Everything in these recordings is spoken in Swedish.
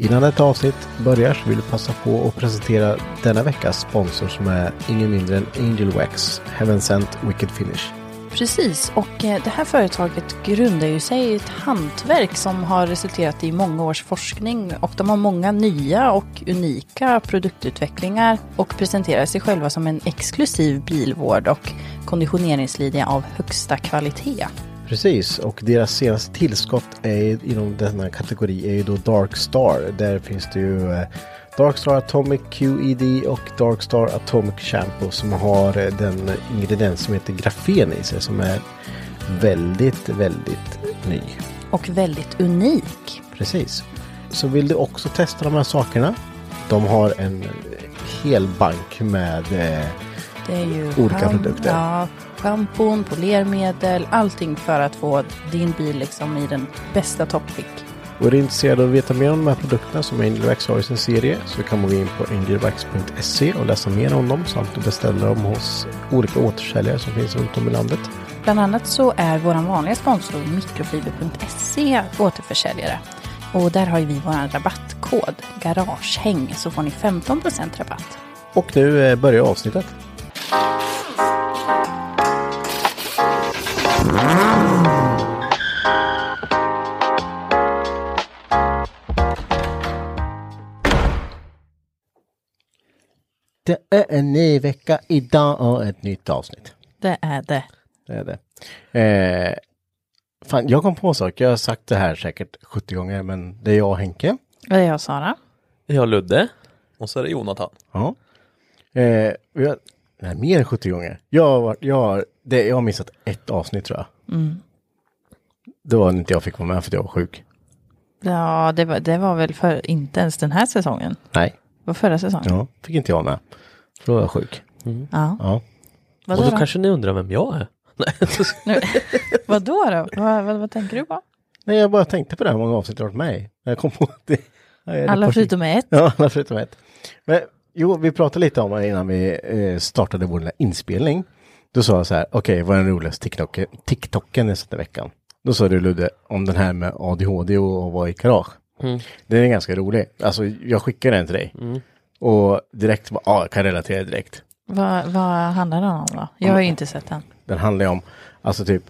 Innan detta avsnitt börjar så vill vi passa på att presentera denna veckas sponsor som är ingen mindre än Angel Wax, Heaven Sent Wicked Finish. Precis, och eh, det här företaget grundar ju sig i ett hantverk som har resulterat i många års forskning och de har många nya och unika produktutvecklingar och presenterar sig själva som en exklusiv bilvård och konditioneringslinje av högsta kvalitet. Precis, och deras senaste tillskott är, inom denna kategori är ju då Dark Star. Där finns det ju eh, Dark Star Atomic QED och Dark Star Atomic Shampoo som har eh, den ingrediens som heter grafen i sig som är väldigt, väldigt ny. Och väldigt unik. Precis. Så vill du också testa de här sakerna? De har en hel bank med eh, Olika produkter. Ja, schampon, polermedel, allting för att få din bil liksom i den bästa toppskick. Och är du intresserad av att veta mer om de här produkterna som Angel Wax har i sin serie så kan man gå in på angelwax.se och läsa mer om dem samt beställa dem hos olika återförsäljare som finns runt om i landet. Bland annat så är vår vanliga sponsor mikrofiber.se återförsäljare. Och där har vi vår rabattkod Garagehäng så får ni 15% rabatt. Och nu eh, börjar avsnittet. Det är en ny vecka idag och ett nytt avsnitt. Det är det. Det är det. Eh, fan, jag kom på en sak. Jag har sagt det här säkert 70 gånger, men det är jag och Henke. Det är jag Sara. Jag Ludde. Och så är det Jonathan. Ja. Eh, och jag, nej, mer än 70 gånger. Jag har, varit, jag, har, det, jag har missat ett avsnitt tror jag. Mm. Det var när inte jag fick vara med för att jag var sjuk. Ja, det var, det var väl för inte ens den här säsongen. Nej, Det var förra säsongen. ja, fick inte jag med. För då var jag sjuk. Ja. Ja. Vadå och då då? kanske ni undrar vem jag är. Nej, Nu, vadå då? Vad, vad, vad tänker du på? Nej, jag bara tänkte på det här många avsnitt jag har varit med i. Jag kom på att det. Alla förutom ett. Ja, alla förutom ett. Men jo, vi pratade lite om det innan vi eh, startade vår inspelning. Då sa jag så här, okej, vad är den roligaste TikToken, TikToken jag sett i veckan? Då sa du Ludde om den här med ADHD och att vara i garage. Mm. Den är ganska rolig. Alltså, jag skickar den till dig. Och direkt, ja, jag kan relatera direkt. Vad, vad handlar den om då? Jag har ju inte sett den. Den handlar ju om, alltså typ,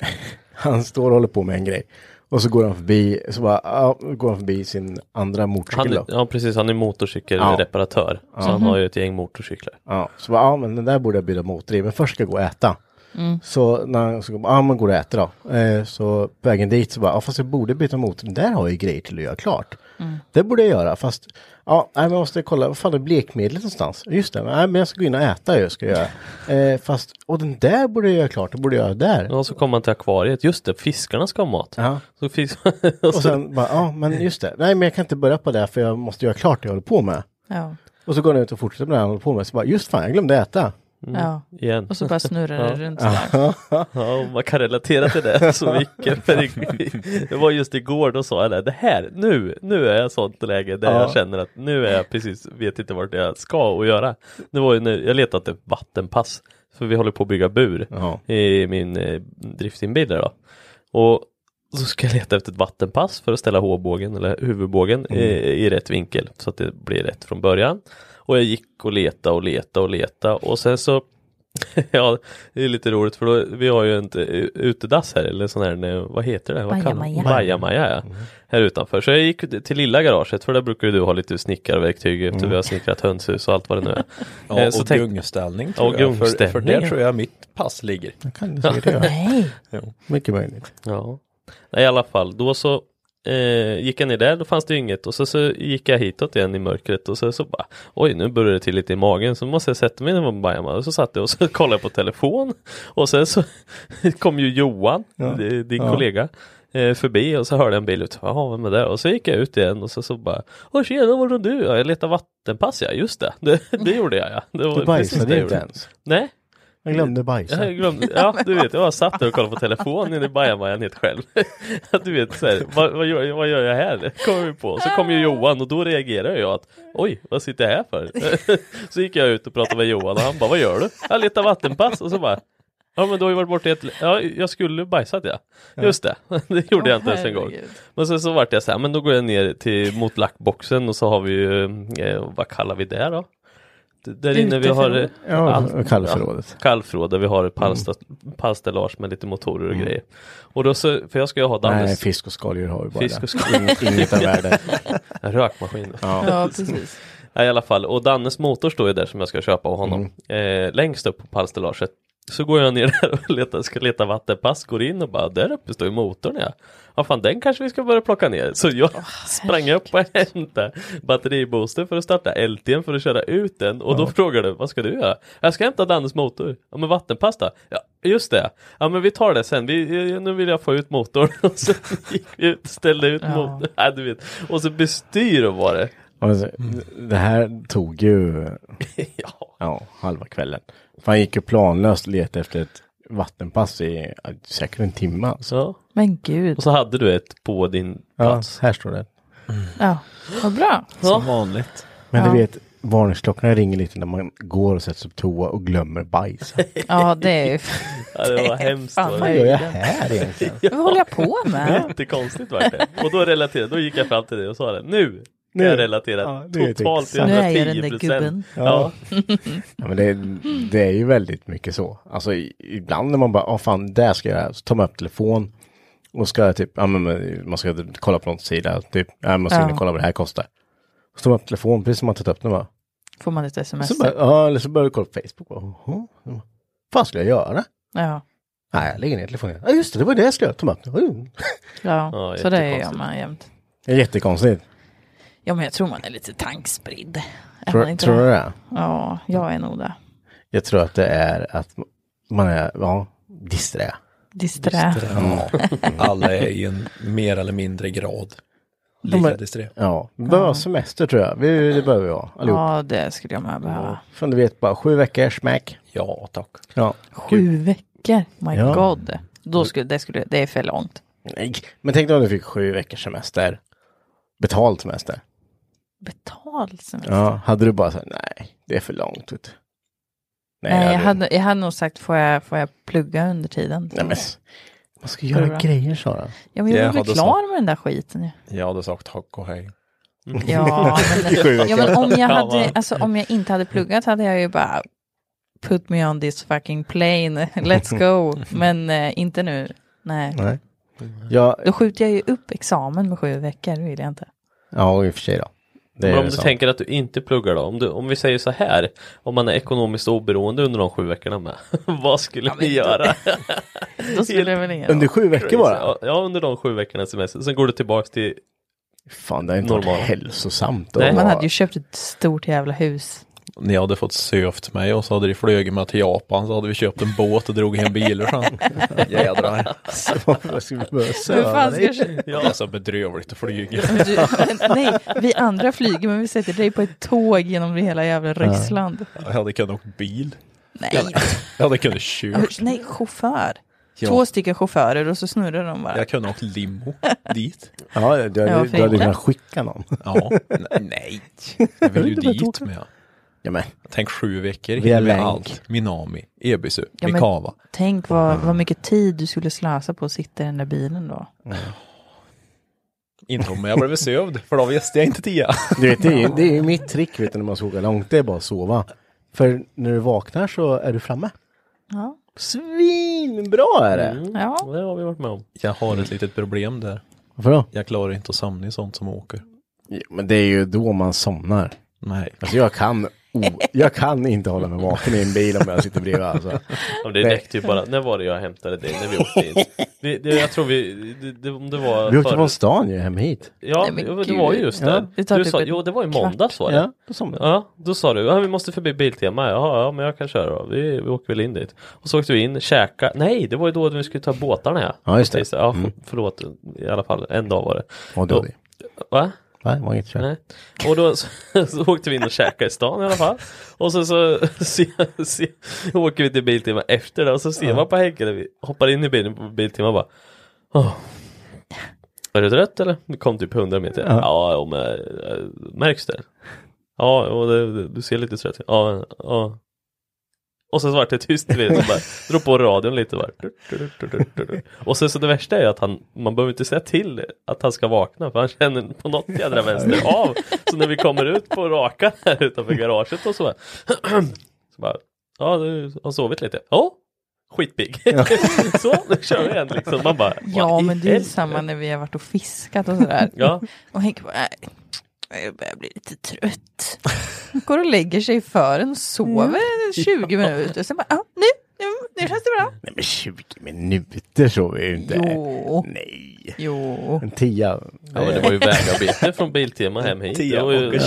han står och håller på med en grej. Och så går han förbi, så bara, ja, går han förbi sin andra motorcykel Han, då. ja precis, han är motorcykelreparatör. Så han har ju ett gäng motorcyklar. Ja, så bara, ja men den där borde jag byta motor i, men först ska jag gå och äta. Så när han så, ja men går och äter då. Eh, så på vägen dit så bara, ja fast jag borde byta motor, där har jag ju grejer till att göra klart. Det borde jag göra, fast ja, nej, men jag måste kolla, vad fan är blekmedlet någonstans? Just det, nej, men jag ska gå in och äta ju, ska jag göra. Eh, fast, och den där borde jag göra klart, det borde jag göra där. Och så kommer han till akvariet, just det, fiskarna ska ha mat. Ja. Så fisk... Och sen bara, ja men just det, nej men jag kan inte börja på det för jag måste göra klart det jag håller på med. Ja. Och så går han ut och fortsätter med det han håller på med, så bara, just fan, jag glömde äta. Mm. Ja. Igen. Och så bara snurrar det runt sådär. Ja, man kan relatera till det så mycket. För det- det var just igår, då sa jag det, det här, nu, nu är jag sånt läge där Ja. jag känner att nu är jag precis, vet inte vart jag ska och göra. Det var ju när jag letade efter vattenpass, för vi håller på att bygga bur Ja. i min eh, driftinbil då. Och så ska jag leta efter ett vattenpass för att ställa hårbågen eller huvudbågen i, i rätt vinkel så att det blir rätt från början. Och jag gick och leta och leta och leta och sen så Ja, det är lite roligt för då, vi har ju ett eh, utedass här eller sån här, eh, vad heter det? Bajamaja. Bajamaja ja. Här utanför. Så jag gick till lilla garaget för där brukar ju du ha lite snickarverktyg efter vi har snickrat hönshus och allt vad det nu är. Ja, Eh, och så tänk- gungställning Ja, tror jag. För, för där ja. tror jag mitt pass ligger. Det kan säkert göra. Nej. Mycket möjligt. Ja, Nej, i alla fall då så eh, gick jag ner där, då fanns det inget och så, så gick jag hitåt igen i mörkret och så, så bara oj nu börjar det till lite i magen så måste jag sätta mig ner på Bajamar och så satt jag och så kollade jag på telefon och sen så kom ju Johan, di- din Ja. kollega eh, förbi och så hörde jag en bil ut, jaha vem är det? Och så gick jag ut igen och så, så bara Åh tjena var är du? Ja, jag letar vattenpass ja, just det, det, det gjorde jag ja. Det var Du det bajsade inte ens. Nej, Jag glömde bajsa. jag glömde, ja du vet, jag bara satt där och kollade på telefonen i bajamajan helt själv. Du vet, så här, vad, vad, gör, vad gör jag här? Kommer vi på. Så kom ju Johan och då reagerade jag att oj, vad sitter jag här för? Så gick jag ut och pratade med Johan och han bara, vad gör du? Jag letar vattenpass och så bara Ja men du har ju varit borta i ett, ja jag skulle bajsat ja. Just det, det gjorde jag inte ens en gång. Men sen så vart jag så här, men då går jag ner till mot lackboxen och så har vi ju, eh, vad kallar vi det då? Där inne vi har eh, Ja, allt- kallförrådet. kallförråd där vi har pallställage med lite motorer och grejer. Och då så, för jag ska ju ha Nej, Dannes fisk och skaldjur har vi bara Fisk och skaldjur. Inget- av värde. en rökmaskin. Ja, precis. Ja, i alla fall, och Dannes motor står ju där som jag ska köpa av honom. Mm. Eh, längst upp på pallstellaget. Så går jag ner där och letar, ska leta vattenpass, går in och bara där uppe står ju motorn ja. Ja fan den kanske vi ska börja plocka ner. Så jag sprang upp och hämtade batteribooster för att starta LT'n för att köra ut den. Och då frågar du, vad ska du göra? Jag ska hämta Dannes motor. Ja men vattenpass då? Ja just det. Ja men vi tar det sen. Vi, nu vill jag få ut motorn. Och så gick vi ut, ställde ut Ja. motorn. Ja, du vet. Och så bestyr var det. Alltså, Det här tog ju ja. Ja, halva kvällen. För han gick ju planlöst och letade efter ett vattenpass i ja, säkert en timme. Alltså. Så. Men gud. Och så hade du ett på din Ja, plats. här står det. Ja, vad bra. Som vanligt. Men Ja. du vet, varningsklockorna ringer lite när man går och sätter sig på toa och glömmer bajs. Ja, det är ju... Ja, det var hemskt. Vad det. gör jag här egentligen? Vad håller jag på med? Jättekonstigt var det. Och då relaterade, då gick jag fram till dig och sa det. Nu! Nu. Nu. Jag relaterat Ja, det är totalt till exakt. Nu är jag den 110 där gubben. Ja. Ja, men det, det är ju väldigt mycket så. Alltså i- ibland när man bara, ja fan, där ska jag, så tar man upp telefon och ska typ, ja men man ska kolla på någon sida, typ, ja man ska Ja. kolla vad det här kostar. Så tar man upp telefon, precis som man tagit upp den bara. Får man ett sms? Så bara, ja, eller så börjar du kolla på Facebook. Vad fan skulle jag göra? Ja, Nej, jag lägger ner telefonen. Ja, just det, det var det jag skulle göra. Ja. Ja, så det är jag jättekonstigt. med jämt. Det är jättekonstigt. Ja, men jag tror man är lite tankspridd. Är Tror, du det? Ja, jag är nog det. Jag tror att det är att man är, ja, disträ. Disträ. Ja. Alla är i en mer eller mindre grad lika är- disträ. Ja, vi behöver ha semester tror jag. Vi, det behöver vi ha allihop. Ja, det skulle jag med behöva. Från du vet bara sju veckor, smack. Ja, tack. Ja. Sju veckor, my Ja. god. Då skulle, det, skulle, det är för långt. Nej, men tänk dig om du fick sju veckors semester. Betald semester. Betald semester. Ja, hade du bara sagt nej, det är för långt. Vet du. Nej, jag hade, jag hade nog sagt, får jag, får jag plugga under tiden? Nej, men man ska göra bra? grejer Sara. Ja, men jag Jag väl hade klar med den där skiten. Jag hade sagt tack och hej. Ja, men, ja, men om, jag Ja, hade, alltså, om jag inte hade pluggat hade jag ju bara put me on this fucking plane, let's go. Men eh, inte nu. Nej. Nej. Ja, Då skjuter jag ju upp examen med sju veckor, det vill jag inte. ja, i och för sig då. Det Men om du sant. tänker att du inte pluggar då? Om, du, om vi säger så här, om man är ekonomiskt oberoende under de sju veckorna med, vad skulle ni göra? Då skulle det väl ingen Under sju veckor bara? Ja, Ja, under de sju veckorna semester. Sen går du tillbaks till Fan, det har inte varit Normal. hälsosamt. Nej. Man hade ju köpt ett stort jävla hus. Ni hade fått sövt mig och så hade de flugit med till Japan så hade vi köpt en båt och drog hem bilar sen. Jädrar. Vad ska vi börja söva dig? jag? Det är så bedrövligt att flyga. Du, nej, vi andra flyger men vi sätter dig på ett tåg genom hela jävla Ryssland. Jag hade kunnat åka bil. Nej, Ja, det kunde kört. nej, chaufför. Ja. Två stycken chaufförer och så snurrar de bara. Jag kunde åkt limo dit. Ja, du, du, Ja, du hade kunnat skicka någon. Ja, nej. Jag vill ju dit med. Ja, men. Tänk sju veckor, Via hinner med länk. allt. Minami, Ebisu, Ja, men- Mikava. Tänk vad, vad mycket tid du skulle slösa på att sitta i den där bilen då. Inte om jag blev sövd, för då visste jag inte tio. Du vet, det är ju det är ju mitt trick vet du, när man ska åka långt, det är bara att sova. För när du vaknar så är du framme. Ja. Svinbra är det! Mm, Ja. Det har vi varit med om. Jag har ett litet problem där. Varför då? Jag klarar inte att somna i sånt som åker. Jo, men det är ju då man somnar. Nej. Alltså jag kan, oh, jag kan inte hålla mig vaken i en bil om jag sitter bredvid alltså. Ja, det räckte ju bara. När var det jag hämtade dig? När vi åkte in? Vi, det, jag tror vi, det, det, det var Vi åkte från stan ju hem hit. Ja, Nej, det gud. var ju just Ja, det. det tar du typ sa, jo, det var i kvart. måndags var det. Ja, då jag. Ja, då sa du, ja, vi måste förbi Biltema. Ja, ja, men jag kan köra då. Vi, vi åker väl in dit. Och så åkte vi in, käka. Nej, det var ju då vi skulle ta båtarna ja. Ja, just det. Ja, för, förlåt. I alla fall, en dag var det. Och då, Va? Nej, var inget kört. Nej. Och då så, så åkte vi in och käkade i stan i alla fall. Och så, så, se, se, åker vi till Biltema efter det och så ser man på Henke när vi hoppar in i bilen på Biltema och bara Åh. Är du trött eller? Det kom typ 100 meter. Ja, ja men, äh, märks det? Ja, och det, du ser lite trött ut. Ja, ja. Och sen så vart det tyst så bara drog på radion lite bara. Och sen så det värsta är att han, man behöver inte säga till att han ska vakna för han känner på något jädra vänster av. Så när vi kommer ut på raka här utanför garaget och så bara, så bara ja du har sovit lite. Ja, skitpigg. så, nu kör vi igen liksom. Man bara, Ja, men det är helvete? samma när vi har varit och fiskat och sådär. Ja, Och Henke bara, nej, jag börjar bli lite trött. Går och lägger sig i fören och sover 20 minuter. Sen bara, ja, nu, nu, nu känns det bra. Nej men 20 minuter sover jag ju inte. Jo. Nej. Jo. En tia. ja men det var ju vägarbete från Biltema hem hit. Det var ju,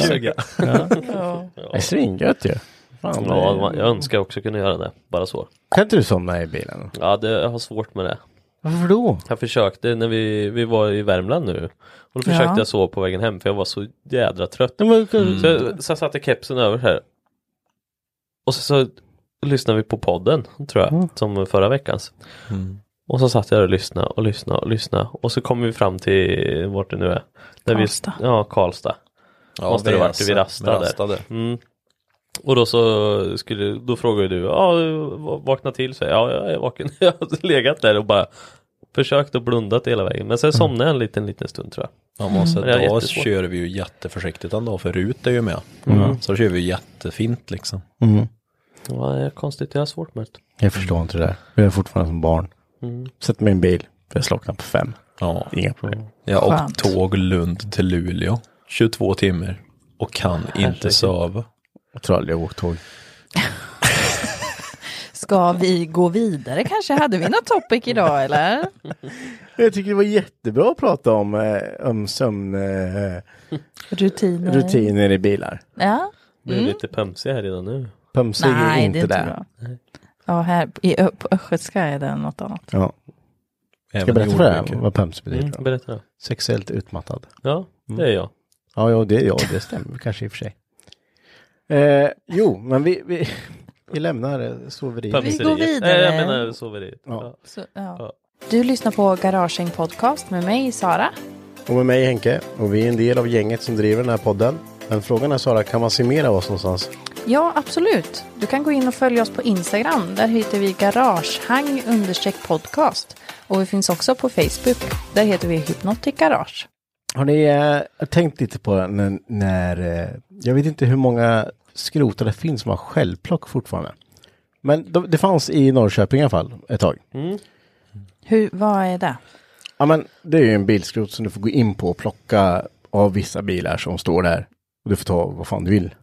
Ja. Det är svingött ju. Fan, Ja, jag önskar också kunna göra det. Bara så. Kan inte du somna i bilen? Ja, det, jag har svårt med det. Varför då? Jag försökte när vi, vi var i Värmland nu. Och då försökte Ja. jag sova på vägen hem för jag var så jädra trött. Så, jag, så jag satte kepsen över här. Och så, så lyssnade vi på podden, tror jag, som förra veckans. Och så satt jag och lyssnade och lyssnade och lyssnade. Och så kom vi fram till vart det nu är. Där Karlstad. Vi, ja, Karlstad. Ja, Måste det varit vid Rasta där. Rasta där. Mm. Och då så skulle, då frågade du, ja, vakna till sig. Ja, jag är vaken. Jag har legat där och bara försökt att blunda hela vägen. Men sen somnade jag en liten, liten stund tror jag. Ja, måste, Det är då kör vi ju jätteförsiktigt ändå, för Rut är ju med. Så då kör vi jättefint liksom. Mm. Ja, det är konstigt, jag har svårt med det. Jag förstår inte det där. Jag är fortfarande som barn. Sätt mig i en bil. För jag slocknar på fem. Ja. Inga problem. Jag har Skönt. åkt tåg Lund till Luleå, 22 timmar. Och kan inte sova. Jag tror aldrig jag åkt tåg. Ska vi gå vidare kanske? Hade vi något topic idag eller? Jag tycker det var jättebra att prata om, eh, om sömnrutiner Rutiner? eh, rutiner i bilar. Ja. Jag blir lite pömsig här redan nu. Pumsig är Nej, inte det är inte bra. Ja, här i, Ö- på östgötska är det något annat. Ja. Ska jag berätta för dig vad pumsig betyder? Mm, berätta då. Sexuellt utmattad. Ja, det är jag. Ja, ja, det, ja, det stämmer kanske i och för sig. Eh, jo, men vi, vi, vi lämnar eh, soveriet. Pömseriet. går vidare. Nej, jag menar soveriet. Ja. Ja. Så, ja. Du lyssnar på Garaging Podcast med mig, Sara. Och med mig Henke. Och vi är en del av gänget som driver den här podden. Men frågan är Sara, kan man se mer av oss någonstans? Ja, absolut. Du kan gå in och följa oss på Instagram. Där heter vi Garagehang podcast. Och vi finns också på Facebook. Där heter vi Hypnotic Garage. Har ni eh, tänkt lite på när, när eh, jag vet inte hur många skrotar det finns som har självplock fortfarande. Men de, det fanns i Norrköping i alla fall ett tag. Hur, vad är det? Ja men det är ju en bilskrot som du får gå in på och plocka av vissa bilar som står där. Och du får ta vad fan du vill.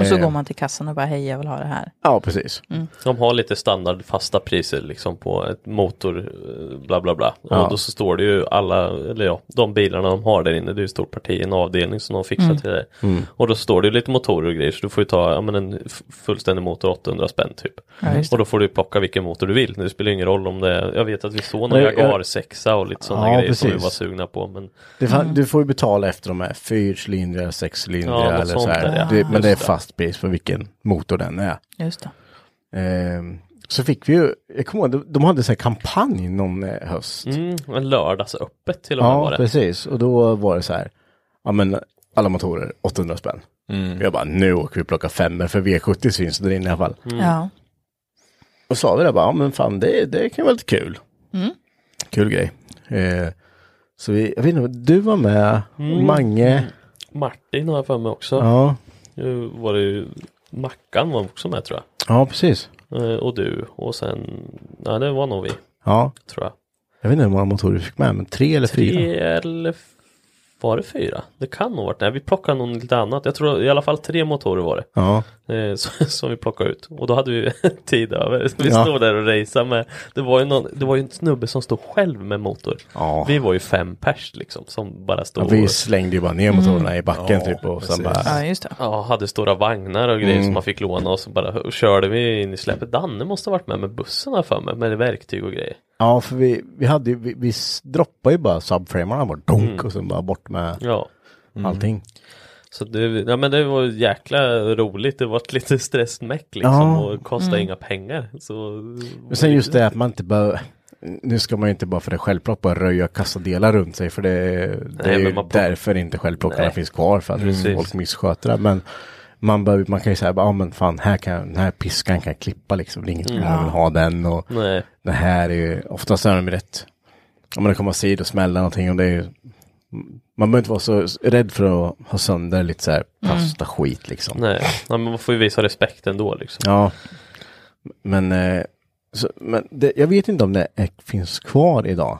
Och så Eh. går man till kassan och bara hej, jag vill ha det här. Ja precis. De har lite standard fasta priser liksom på ett motor eh, bla bla bla. Ja. Och då så står det ju alla, eller ja, de bilarna de har där inne, det är ju ett stort parti, en avdelning som de fixar till det. Och då står det ju lite motorer och grejer så du får ju ta ja, men en fullständig motor 800 spänn typ. Ja. Och då får du plocka vilken motor du vill. Det spelar ingen roll om det är, jag vet att vi såg jag- Jaguar 6 och lite sådana Ja, grejer som vi precis. var sugna på. Men Det fa- Du får ju betala efter de här fyrcylindriga, sexcylindriga eller sånt så här. där, ja. det, men det är fast pris för vilken motor den är. Just det. Eh, så fick vi ju, jag kommer ihåg, de, de hade så här kampanj någon eh, höst. Mm, en lördagsöppet till och med Ja, var det. precis. Och då var det så här, ja men alla motorer 800 spänn. Jag bara, nu åker vi och plockar femmer för V70 syns där inne i alla fall. Ja. Och sa vi det bara, ja men fan det, det kan vara lite kul. Mm. Kul grej. Eh, så vi, jag vet inte, du var med, Mm. Mange. Martin har jag för mig också. Ja, Nu var det ju Mackan var också med tror jag. ja precis. Eh, och du och sen, ja det var nog vi Ja, tror jag. jag vet inte hur många motorer vi fick med, men tre eller fyra. Tre eller var det fyra? Det kan nog varit, nej vi plockade nog lite annat. Jag tror i alla fall tre motorer var det. Ja, Eh, som, som vi plockade ut. Och då hade vi tid över. Vi Ja. stod där och raceade med. Det var ju någon, det var ju en snubbe som stod själv med motor. Ja. Vi var ju fem pers liksom som bara stod ja vi slängde ju bara ner motorerna i backen Ja, typ och sen bara, ja, just det. Ja, hade stora vagnar och grejer Mm. som man fick låna och så bara och körde vi in i släpet. Danne måste ha varit med med bussen här för mig med verktyg och grejer. Ja för vi, vi hade ju, vi, vi droppade ju bara subframarna bara donk Mm. och sen bara bort med Ja, allting. så det, ja, men det var jäkla roligt. Det var lite stressmäck liksom Ja. och kostade inga pengar. Så, Men sen just det att man inte behöver, nu ska man ju inte bara för det självplock bara röja kassadelar runt sig för det, det Nej, är ju därför inte självplockarna Nej. finns kvar för att Precis. folk missköter det. Men man, behöver, man kan ju säga, ja ah, men fan, här kan, den här piskan kan jag klippa liksom. Det är inget Mm. vill ha den och Nej, det här är ju, oftast är de rätt, om det kommer sid och smälla någonting och det är ju, man behöver inte vara så rädd för att ha sönder lite så här pasta skit liksom. nej. Ja, men man får ju visa respekt ändå liksom. Ja, men, eh, så, men det, jag vet inte om det är, finns kvar idag.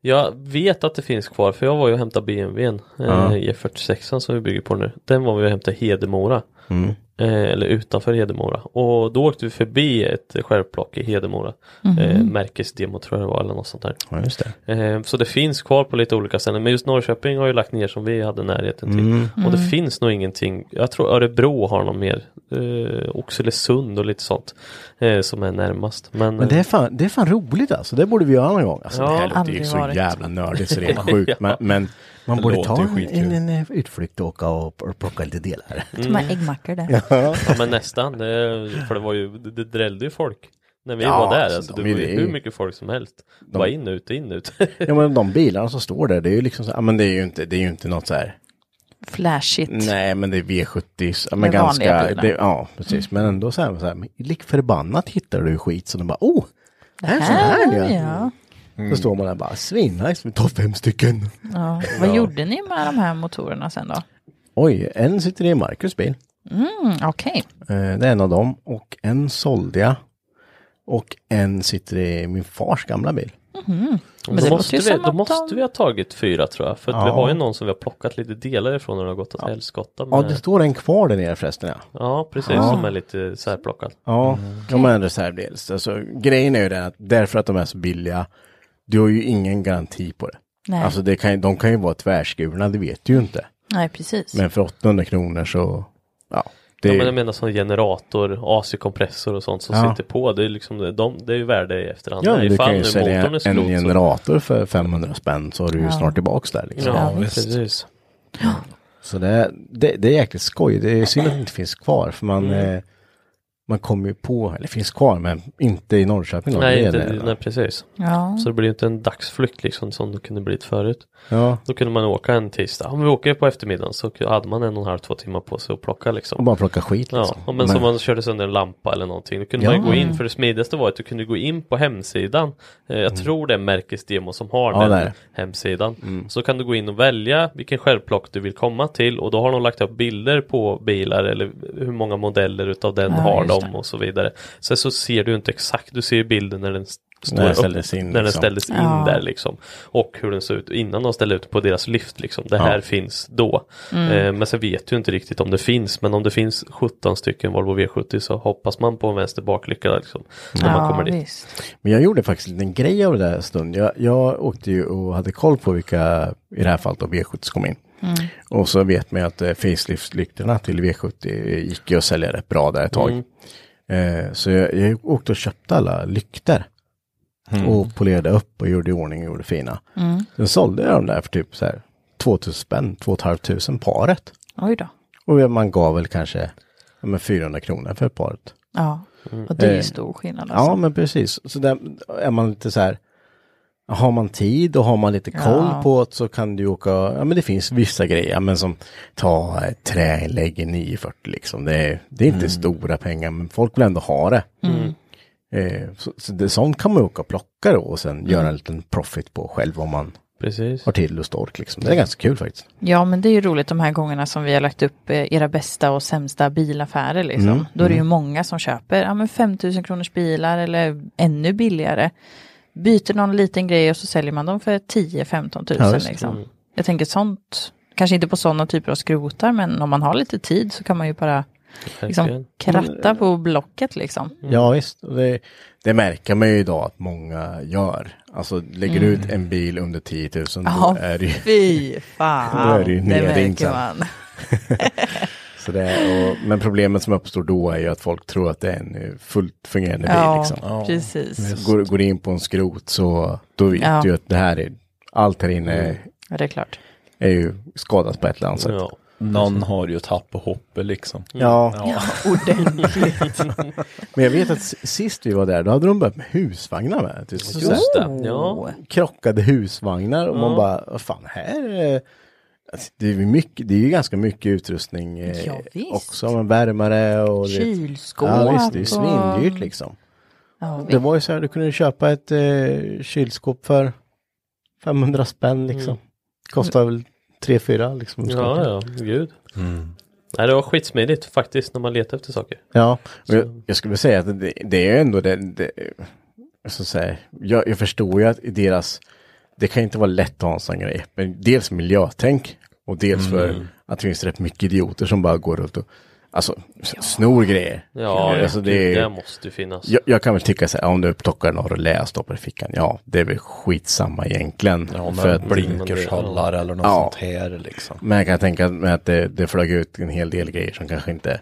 Jag vet att det finns kvar för jag var ju och hämtade BMWn Ja. eh, E46 som vi bygger på nu. Den var vi och hämtade i Hedemora. Mm. Eh, eller utanför Hedemora. Och då åkte vi förbi ett skärplock i Hedemora. Mhm. Eh, märkesdemo tror jag det var eller något sånt där. Ja, just det. Eh, så det finns kvar på lite olika ställen. Men just Norrköping har ju lagt ner som vi hade närheten till. Mm. Och det finns nog ingenting. Jag tror Örebro har någon mer. Eh, Oxelösund och lite sånt. Eh, som är närmast. Men, Men det är, fan, det är fan roligt alltså. Det borde vi göra någon gång. Alltså, Ja. det här låter ju så varit. jävla nördigt så det är sjukt. Men, men man Det borde ta en, en, en utflykt och åka och, och plocka lite delar. De här äggmackor där. Ja men nästan, det, för det var ju, det, det drällde ju folk. När vi Ja, var där, alltså, alltså, de det är var ju det. hur mycket folk som helst. Bara in ut, in ut. Ja men de bilarna som står där, det är ju liksom så, ja, men det är ju inte, det är ju inte något så här. Flashigt. Nej men det är V70, ja, men Med vanliga ganska, det, ja precis. Men ändå så här, så här lik förbannat hittar du skit som de bara, oh! Det här är så här ja. Ja. Så står man där bara, svinnice, vi tar fem stycken. ja. Vad gjorde ni med de här motorerna sen då? Oj, en sitter i Marcus bil. Mm, Okej. Eh, Det är en av dem och en sålde jag. Och en sitter i min fars gamla bil. Men då måste, vi, då måste vi ha tagit fyra tror jag. För att Ja. vi har ju någon som vi har plockat lite delar ifrån när det har gått åt helskotta. Ja, med- det står en kvar där nere förresten ja. ja precis, Ja. som är lite särplockad. Ja, de är en reservdels. Alltså, grejen är ju den att därför att de är så billiga, du har ju ingen garanti på det. Nej. Alltså det kan, de kan ju vara tvärskurna, det vet du ju inte. Nej, precis. Men för 800 kronor så, ja. Det Ja, men jag menar som generator, AC-kompressor och sånt som Ja. sitter på. Det är, liksom, de, det är ju värde i efterhand. ja, du kan ju sälja en skrot generator för 500 spänn så har du ju Ja. snart tillbaks där liksom. Ja, Ja, visst. precis. Så det, det, det är jäkligt skoj. Det är synd att det inte finns kvar för man, Mm. eh, man kommer ju på, eller finns kvar men inte i Norrköping. då. Nej, inte, det. nej, precis. Ja. Så det blir ju inte en dagsflykt liksom som det kunde blivit förut. Ja, Då kunde man åka en tisdag. Om vi åker på eftermiddagen så hade man en och en halv, två timmar på sig att plocka och liksom. bara plocka skit Ja, liksom. och men som man körde sönder en lampa eller någonting. Då kunde Ja. man ju gå in, för det smidigaste var att du kunde gå in på hemsidan. Eh, jag tror det är Märkesdemo som har Mm. Ja, den det är det. hemsidan. Så kan du gå in och välja vilken självplock du vill komma till och då har de lagt upp bilder på bilar eller hur många modeller utav den Ja, har de det. och så vidare. Sen så ser du inte exakt, du ser bilden när den står När den ställdes in, när den liksom. ställdes in Ja. där liksom. Och hur den såg ut innan de ställde ut på deras lyft liksom. Det här Ja. finns då. Mm. Eh, men sen vet du inte riktigt om det finns. Men om det finns 17 stycken Volvo V70 så hoppas man på en vänster baklycka liksom. När man kommer dit. visst. Men jag gjorde faktiskt en liten grej av det där stund. Jag, jag åkte ju och hade koll på vilka, i det här fallet då V70 kom in. Och så vet man ju att eh, faceliftlyktorna till V70 gick ju att sälja rätt bra där ett tag. Mm. Eh, så jag, jag åkte och köpte alla lyktor. Och polerade upp och gjorde i ordning och gjorde fina. Sen sålde jag dem där för typ så här 2000 spänn, 2 500 paret. Oj då. Och man gav väl kanske ja, men 400 kronor för paret. Ja, och det är ju Eh, stor skillnad. Alltså. Ja, men precis. Så där är man lite så här, har man tid och har man lite koll Ja. på det så kan du åka, ja men det finns vissa grejer, men som ta ett träinlägg i 940 liksom. Det är, det är inte stora pengar, men folk vill ändå ha det. Eh, så så det, sånt kan man åka och plocka då och sen göra en liten profit på själv om man Precis. har till och ork liksom. Det är ganska kul faktiskt. Ja, men det är ju roligt de här gångerna som vi har lagt upp eh, era bästa och sämsta bilaffärer. Liksom. Mm, Då är det ju många som köper ja, men 5 000 kronors bilar eller ännu billigare. Byter någon liten grej och så säljer man dem för 10-15 000. Ja, liksom. Jag tänker sånt, kanske inte på sådana typer av skrotar, men om man har lite tid så kan man ju bara liksom, kratta på blocket liksom. Ja visst, det, det märker man ju idag att många gör. Alltså lägger du ut en bil under 10 000 då Ja, är det ju fy fan. Då är det ju nedringt märker man. Så det och, men problemet som uppstår då är ju att folk tror att det är en eh, fullt fungerande bil. Ja, Liksom. precis. Går, går in på en skrot så då vet Ja. du att det här är, allt här inne är, Ja, det är klart. är ju skadat på ett eller annat sätt. Ja. Någon har ju tappat hoppet liksom. Ja, Ordentligt. men jag vet att sist vi var där, då hade de börjat med husvagnar med. Här Just det. Ja. krockade husvagnar och man Ja. bara, vad fan här eh, alltså, det, är ju mycket, det är ju ganska mycket utrustning eh, Ja, också med värmare och det, Kylskåp. Ja visst, det är ju svindyrt liksom. Ja, Det var ju så här, du kunde köpa ett eh, kylskåp för 500 spänn liksom. Kostar väl 3-4 liksom. Mm. Ja, ja, gud. Nej, det var skitsmidigt faktiskt när man letar efter saker. Ja, jag, jag skulle säga att det, det är ju ändå det, det så att säga, jag, jag förstår ju att i deras, det kan inte vara lätt att ha en sån grej, men dels miljötänk och dels för att det finns rätt mycket idioter som bara går runt och, alltså, s- snor grejer. Ja, alltså, det, det, det måste ju finnas. jag, jag kan väl tycka så här, om du plockar några relä och stoppar i fickan, ja, det är väl skitsamma egentligen. Ja, för att, blinkershållare eller något Ja. sånt här liksom. men jag kan tänka mig att det, det flög ut en hel del grejer som kanske inte,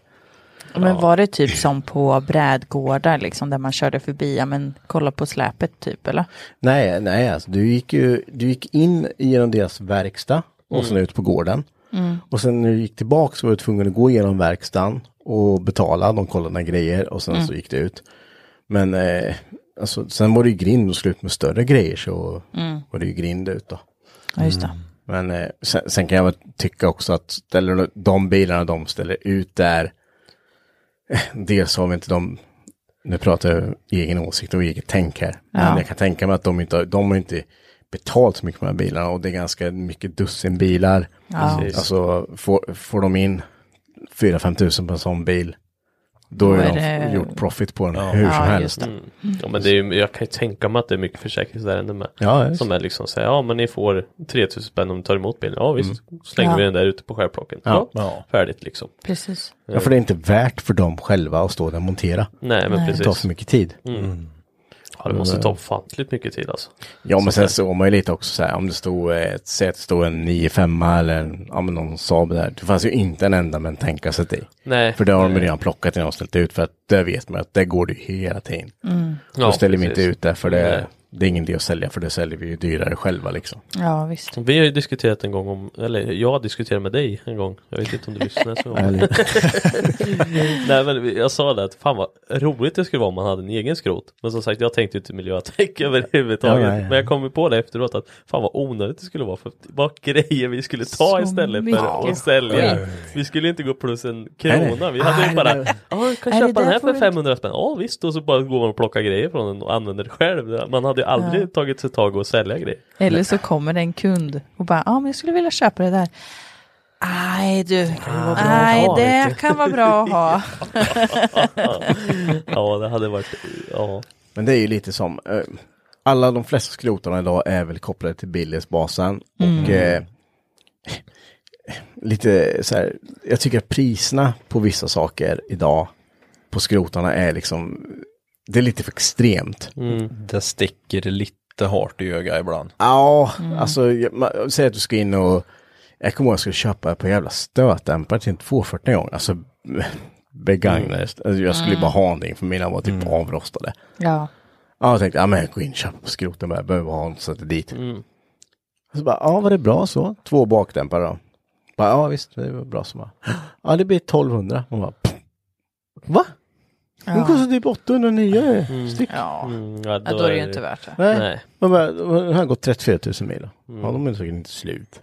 Men var det typ som på brädgårdar liksom där man körde förbi, ja men kolla på släpet typ eller? Nej, nej, alltså du gick ju, du gick in genom deras verkstad och sen ut på gården. Och sen när du gick tillbaka så var du tvungen att gå igenom verkstaden och betala, de kollade dina grejer och sen så gick du ut. Men eh, alltså, sen var det ju grind och slut med större grejer så var det ju grind ut då. Ja just det. Men eh, sen, sen kan jag väl tycka också att ställer de bilarna de ställer ut där, dels har vi inte de, nu pratar jag egen åsikt och eget tänk här, men jag kan tänka mig att de inte har, de har inte betalt så mycket på de här bilarna och det är ganska mycket dussin bilar. Ja. Alltså får, får de in 4-5 tusen på en sån bil, då har är de det- gjort profit på den hur som Ja, helst. det. Ja, men det är, jag kan ju tänka mig att det är mycket försäkringsärenden med. Ja. Som är liksom så här, ja men ni får 3000 spänn om ni tar emot bilen. Ja visst, slänger Ja. vi den där ute på skärplocken. Ja. Ja, Ja. färdigt liksom. Precis. ja, för det är inte värt för dem själva att stå där och montera. Nej men Det tar precis. för mycket tid. Ja, det måste ta ofantligt mycket tid alltså. Ja men Så sen såg man ju lite också så här om det stod ett säg att det stod en 95 eller ja, men någon Saab där. Det fanns ju inte en enda med en tänkarsätt i. Nej. För det har de redan plockat innan och ställt ut för att där vet man att det går det ju hela tiden. Då ställer vi inte ut det för det, Nej. Det är ingen idé att sälja för det säljer vi ju dyrare själva liksom. Ja visst. Vi har ju diskuterat en gång om, eller jag har diskuterat med dig en gång. Jag vet inte om du lyssnade så. Nej men jag sa det att fan vad roligt det skulle vara om man hade en egen skrot. Men som sagt jag tänkte inte miljötänk överhuvudtaget. Ja, nej, nej. Men jag kom ju på det efteråt att fan vad onödigt det skulle vara för vad grejer vi skulle ta Så istället för mycket att sälja. skit. Vi skulle inte gå plus en krona. Vi hade ju Nej, bara, ja du kan köpa den här för du 500 spänn. Ja visst och så bara går man och plockar grejer från den och använder det själv. Man hade ju aldrig tagit sig tag och sälja grejer. Eller så kommer det en kund och bara, ja men jag skulle vilja köpa det där. Nej du, nej det kan vara bra att ha. Ja det hade varit, ja. Men det är ju lite som, eh, alla de flesta skrotarna idag är väl kopplade till Billesbasen och eh, lite så här, jag tycker att priserna på vissa saker idag på skrotarna är liksom, det är lite för extremt. Det sticker lite hårt i ögat ibland. Ja, alltså jag- man- säg att du ska in och, jag kommer ihåg att jag skulle köpa på jävla stötdämpare till en 240 gång, alltså begagnade, alltså, jag skulle bara ha någonting för mina var typ avrostade. Ja, Ja, jag tänkte, ja men jag går in och köper på skroten bara, jag behöver ha en sätter dit. Och så bara, ja var det bra så? Två bakdämpare då? Bara, ja visst, det var bra så bara. Ja det blir 1200. Man bara, "Pff, va? Den kostar typ 809 styck. Ja. Mm, ja, då är det ju inte värt det. Nej. Nej. Man bara, Den har gått 34 000 mil. Ja, de är säkert inte slut.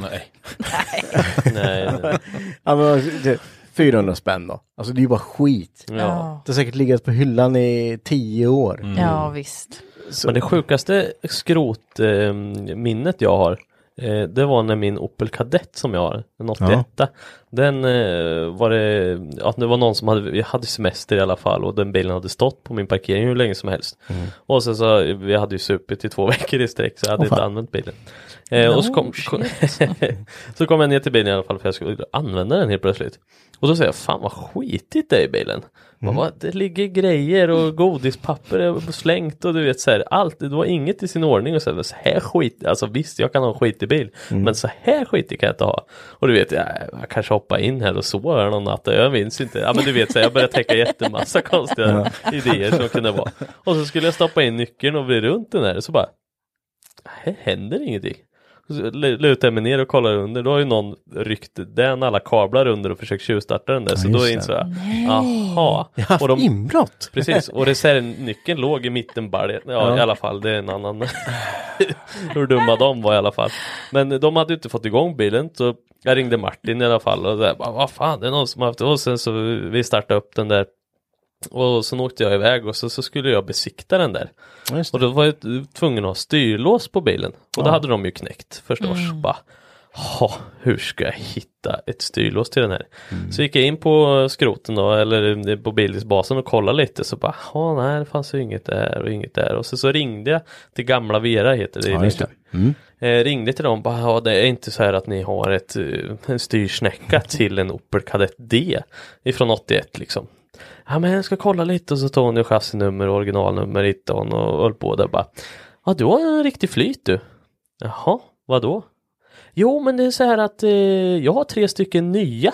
Nej. Nej, nej. Ja, men alltså, det, 400 spänn då. Alltså det är ju bara skit. Ja. Det har säkert legat på hyllan i 10 år. Ja, visst. Så, Men det sjukaste skrotminnet jag har eh, det var när min Opel Kadett som jag har, en 81 Den eh, var det, ja, det var någon som hade, vi hade semester i alla fall och den bilen hade stått på min parkering hur länge som helst. Och sen så, vi hade ju supit i två veckor i sträck så jag hade Åh, inte fan. använt bilen. Eh, och så kom, kom så kom jag ner till bilen i alla fall för jag skulle använda den helt plötsligt. Och då säger jag, fan vad skitigt det är i bilen. Man bara, det ligger grejer och godispapper är slängt och du vet så här, allt, det var inget i sin ordning och så här, så här skit, alltså visst jag kan ha en skitig bil, men så här skitig kan jag inte ha. Och du vet, jag, jag kanske hoppar in här och här någon natt, jag minns inte. Ja men du vet, så här, jag började tänka jättemassa konstiga idéer som kunde vara. Och så skulle jag stoppa in nyckeln och bli runt den här, så bara, här händer ingenting. Så lutar jag mig ner och kollar under, då har ju någon ryckt den alla kablar under och försökt tjuvstarta den där. så just då det. insåg jag, jaha. jag har haft Och de, inbrott. precis, och reservnyckeln låg i mitten bara, ja, Ja. i alla fall, det är en annan hur dumma de var i alla fall. Men de hade ju inte fått igång bilen så jag ringde Martin i alla fall och där, bara, vad fan det är någon som har haft och sen så vi startade upp den där och sen åkte jag iväg och så, så skulle jag besikta den där. Och då var jag tvungen att ha styrlås på bilen. Och då Ja. hade de ju knäckt förstås. Bara, "Ha, hur ska jag hitta ett styrlås till den här? Så gick jag in på skroten då, eller på Bildisbasen och kollade lite. Så bara, nej det fanns ju inget där och inget där. Och så, så ringde jag till gamla Vera heter det. Ja, just det. Mm. Eh, ringde till dem bara, ja det är inte så här att ni har ett, eh, en styrsnäcka till en Opel Kadett D ifrån 81 liksom. Ja men jag ska kolla lite och så tog hon ju chassinummer och originalnummer hittade hon och höll på där bara. Ja du har en riktig flyt du. Jaha, vad då? Jo men det är så här att eh, jag har tre stycken nya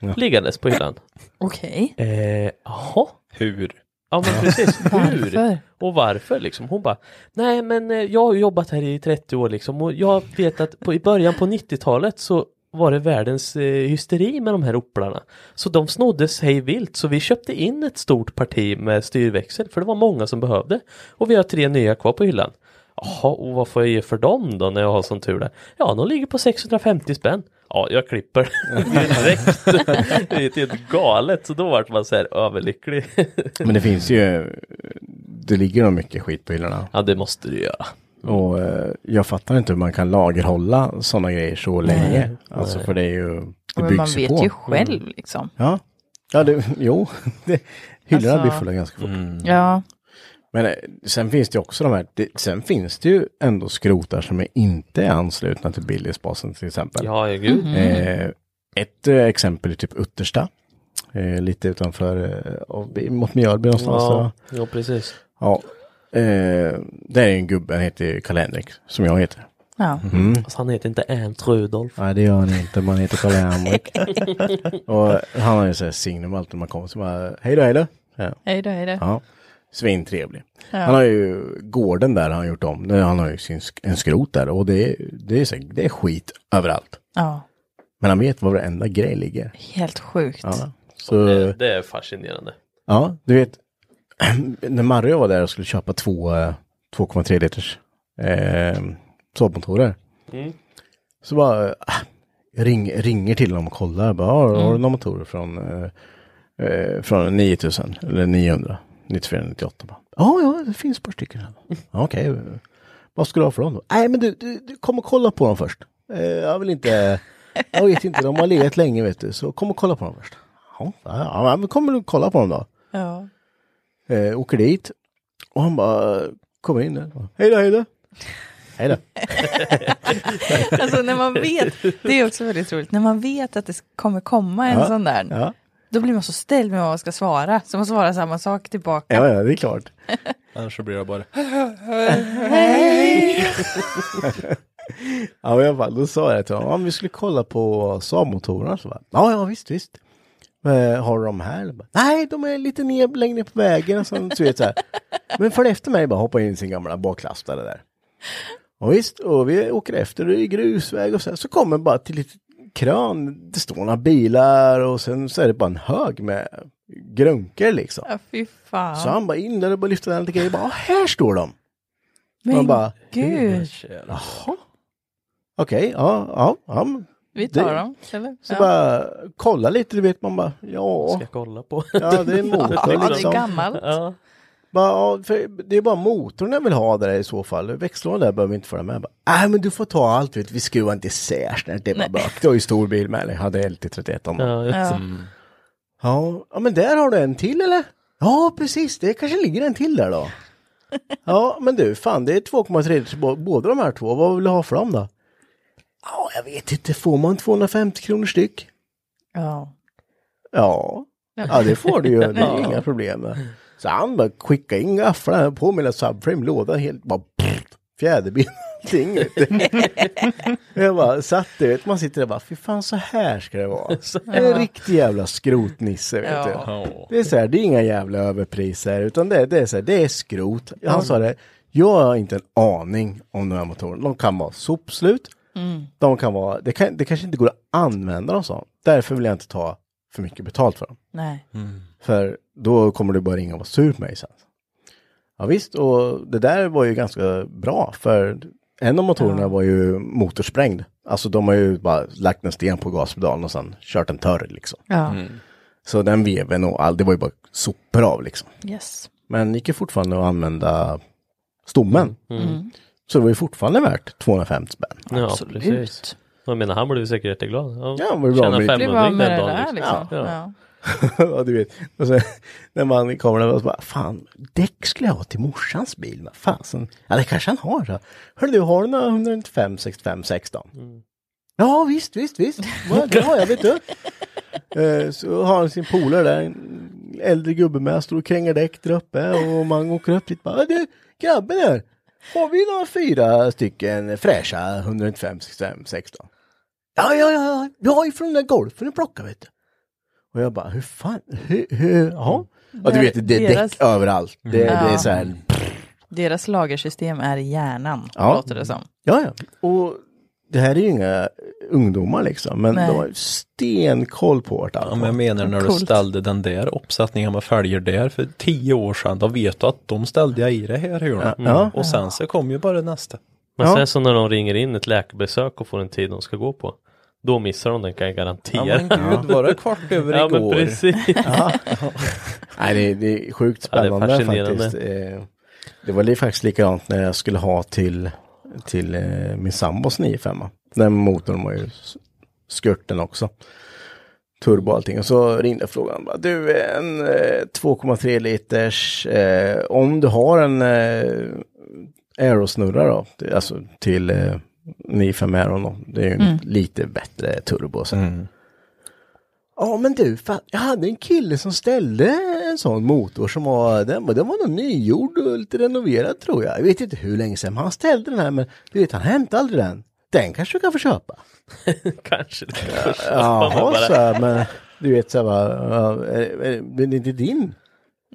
Ja. liggandes på hyllan. Okej. Eh, jaha. Hur? Ja men precis, hur? Och varför liksom? Hon bara Nej men eh, jag har jobbat här i 30 år liksom och jag vet att på, i början på 90-talet så var det världens eh, hysteri med de här Oplarna. Så de snodde sig vilt så vi köpte in ett stort parti med styrväxel för det var många som behövde. Och vi har tre nya kvar på hyllan. Jaha, och vad får jag ge för dem då när jag har sån tur där? Ja, de ligger på 650 spänn. Ja, jag klipper direkt. det är helt galet, så då vart man så här överlycklig. Men det finns ju, det ligger nog mycket skit på hyllorna. ja, det måste du göra. Och eh, jag fattar inte hur man kan lagerhålla sådana grejer så länge. Alltså för det är ju, det Men man vet på. ju själv liksom. Ja, ja det, jo, det, hyllorna Alltså- blir fulla ganska fort. Ja. Men eh, sen finns det också de här, det, sen finns det ju ändå skrotar som är inte är anslutna till Billysbasen till exempel. Ja, gud. Eh, ett eh, exempel är typ Uttersta. Eh, lite utanför, eh, mot Mjölby någonstans. Ja. ja, precis. ja. Eh, där är en gubbe, han heter Karl-Henrik, som jag heter. ja. Mm. Fast han heter inte Ernst Rudolf. Nej det gör han inte, man heter Karl-Henrik. och han har ju så här signum alltid när man kommer, så bara, hej då, hej då. Ja. Hej då, hej då. Ja. Svintrevlig. Ja. Han har ju gården där har han gjort om. Nu- Han har ju sin, en skrot där och det, är- det, är, så, det är skit överallt. Ja. Men han vet var varenda grej ligger. Helt sjukt. Ja. Så, Det, det är fascinerande. ja, du vet. när Mario var där och skulle köpa två eh, 2,3 liters eh, Saab-motorer. Mm. Så bara ah, ring, ringer till dem och kollar. Bara, har, har du några motorer från, eh, eh, från 9000 eller 900? 94, 98. Bara, Ja, ja, det finns ett par stycken. här." Okej, vad ska du ha för dem då? Nej, men du, du, du kom och kolla på dem först. Eh, jag vill inte, jag vet inte, de har legat länge vet du, så kom och kolla på dem först. Ja, ja men kom och kolla på dem då. Ja. Eh, åker dit och han bara kommer in där. Hej då, hej då. Hej då. Alltså när man vet, det är också väldigt roligt, när man vet att det kommer komma en Ja, sån där, Ja, då blir man så ställd med vad man ska svara, så man svarar samma sak tillbaka. ja, ja det är klart. Annars så blir det bara Ja, i alla fall, då sa jag till honom, om vi skulle kolla på Saab-motorerna. Ja, ja, visst, visst. Eh, har de här? Bara, Nej, de är lite ner, längre ner på vägen. Så, så vet, så här. Men för efter mig bara hoppa in i sin gamla baklastare där. Och visst, och vi åker efter, det är grusväg och så här. Så kommer bara till lite krön, det står några bilar och sen så är det bara en hög med grunker liksom. Ja, fy fan. Så han bara in där och bara lyfter den lite grejer, bara "Ah, här står de. Men bara, gud. jaha. Okej, ja, ja, ja. Vi tar det- dem. Eller? Så ja. bara kolla lite, du vet man bara, ja. Ska jag kolla på? Ja, det är motor Ja, det är liksom. gammalt. Ja. Bara, ja, för det är bara motorn jag vill ha där i så fall. Växellådan där behöver vi inte följa med. Nej men du får ta allt, vet, vi skruvar inte isär snart. Det är bara bök. Du har ju stor bil med dig, hade LT31 om. Ja, just det. Ja. Ja, ja, men där har du en till eller? Ja, precis. Det kanske ligger en till där då. Ja, men du, fan det är 2,3 till bå- båda de här två. Vad vill du ha för dem då? Ja, jag vet inte. Får man 250 kronor styck? Ja. Ja, ja det får du ju. Det är inga problem. Så han bara skickade in gafflarna på en subframe, låda helt bara pff, fjäderben. Jag bara satt där, vet, man sitter där och bara, fy fan så här ska det vara. En riktig jävla skrotnisse vet du. Ja. Det är så här, det är inga jävla överpriser utan det, det är så här, det är skrot. Han sa det, jag har inte en aning om de här motorerna. De kan vara sopslut. De kan vara, det, kan, det kanske inte går att använda dem så. Därför vill jag inte ta för mycket betalt för dem. Nej. För då kommer du bara ringa och vara sur på mig sen. Ja visst, och det där var ju ganska bra för en av motorerna var ju motorsprängd. Alltså de har ju bara lagt en sten på gaspedalen och sen kört en törr liksom. Ja. Så den veven och all, det var ju bara sopor av liksom. Yes. Men gick ju fortfarande att använda stommen. Så det var ju fortfarande värt 250 spänn. Ja, Absolut. precis. Jag menar, han blev säkert jätteglad. Ja, Ja, vad bra Tjäna med- Det 500 var den med det dagen, där liksom. Ja. Ja. ja, du vet. Och sen när man kommer där och så bara, fan, däck skulle jag ha till morsans bil. Men fasen, ja det kanske han har. Hörru du, har du några 195, 65, 16? Ja, visst, visst, visst. Ja, det har jag, vet du. Eh, Så har han sin polare där, en äldre gubbe med, står och krängar däck där uppe och man åker upp dit bara, du, grabben här, har vi några fyra stycken fräscha 195, 65, 16? Ja, ja, ja, ja, vi har ju från den där golfen att plocka vet du. Och jag bara, hur fan, hur, hur, ja. Ja, du vet, det är Deras- däck överallt. Det, det är så här, Deras lagersystem är hjärnan, Ja. låter det som. ja, ja. Och det här är ju inga ungdomar liksom, men Nej. de har ju stenkoll på vart allt Ja, men jag menar när du Coolt. ställde den där uppsättningen med fälgar där för tio år sedan, då vet du att de ställde jag i det här hörnet. Ja, ja. Och sen så kom ju bara nästa. Men Ja. sen så när de ringer in ett läkarbesök och får en tid de ska gå på. Då missar de den kan jag Ja garantera. men gud, var det kvart över Ja, men igår? precis. Nej, det, det är sjukt Ja, det är spännande faktiskt. Eh, Det var faktiskt likadant när jag skulle ha till, till eh, min sambos 95. Den motorn var ju s- skörten också. Turbo och allting. Och så ringde frågan bara, du en eh, 2,3 liters, eh, om du har en eh, aerosnurra då, alltså till eh, 95 Aeron då. Det är ju en lite bättre turbo. Så. Ja men du, jag hade en kille som ställde en sån motor som var, den, var- den var nog nygjord och lite renoverad tror jag. Jag vet inte hur länge sedan han ställde den här men du vet han hämtade aldrig den. Den kanske du kan få köpa. Kanske det kan Jaha, bara. så här, men du vet så här, bara, ja, är, det inte din?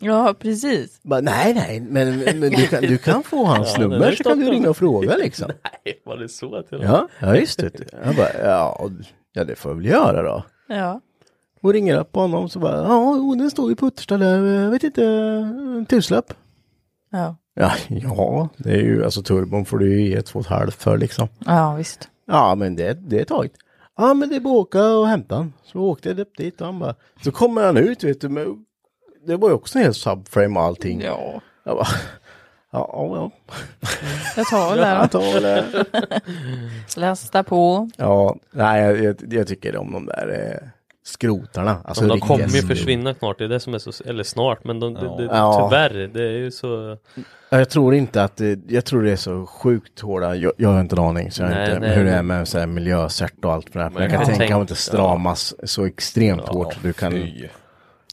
Ja, precis. Bara, nej, nej, men, men du, kan, du kan få hans Ja, nummer så kan du ringa och fråga liksom. Nej, var det så till Ja, ja. Vet du. Jag bara, ja, ja, det får jag väl göra då. Ja. Och ringer upp honom så bara, ja, jo, den står ju på Uttersta där, jag vet inte, en tusenlapp. Ja. Ja, ja, det är ju, alltså turbon får du ju ge två och ett halvt för liksom. ja, visst. Ja, men det, det är taget. Ja, men det är bara åka och hämta han. Så åkte jag upp dit och han bara, så kommer han ut vet du, med, det var ju också en hel subframe och allting. Ja. Jag bara, ja, ja, Jag tar väl ja, det jag tar det. Lasta på. Ja, nej, jag, jag, jag tycker om de där eh, skrotarna. Alltså, de kommer ju försvinna snart, det är det som är så, eller snart, men de, det, det, Ja. tyvärr, det är ju så, Ja, Jag tror inte att det, jag tror det är så sjukt hårda, jag, jag har inte en aning så jag Nej, inte, nej. hur det är med så här miljöcert och allt för det här. Men jag kan Ja. tänka Tänk- mig att det stramas så extremt hårt. Du kan, fy.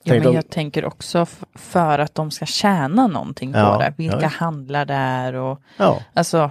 Ja, men om- jag tänker också för att de ska tjäna någonting på Ja, det. Vilka ja. handlar där och ja. alltså,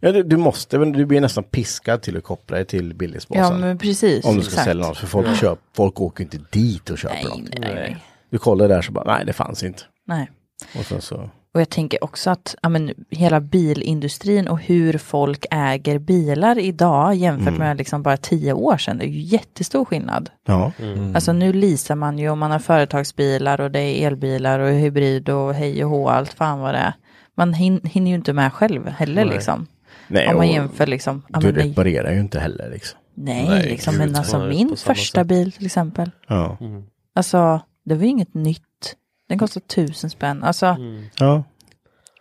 ja du, du måste, men du blir nästan piskad till att koppla dig till ja billigsbasen. men precis. om du ska exakt. sälja något, för folk, köp, folk åker inte dit och köper Nej, dem. nej, nej. Du kollar där så bara, nej det fanns inte. nej. Och sen så, Och jag tänker också att ja, men, hela bilindustrin och hur folk äger bilar idag jämfört Mm. med liksom bara tio år sedan, det är ju jättestor skillnad. Ja. Alltså nu leasar man ju och man har företagsbilar och det är elbilar och hybrid och hej och hå, allt fan vad det är. Man hin hinner ju inte med själv heller Nej. liksom. Nej, Om man jämför liksom. ja, Du men nej, reparerar ju inte heller liksom. nej, Nej, liksom, men alltså min första sätt. bil till exempel. Ja. Alltså det var ju inget nytt. Den kostar tusen spänn. Alltså Mm. Ja.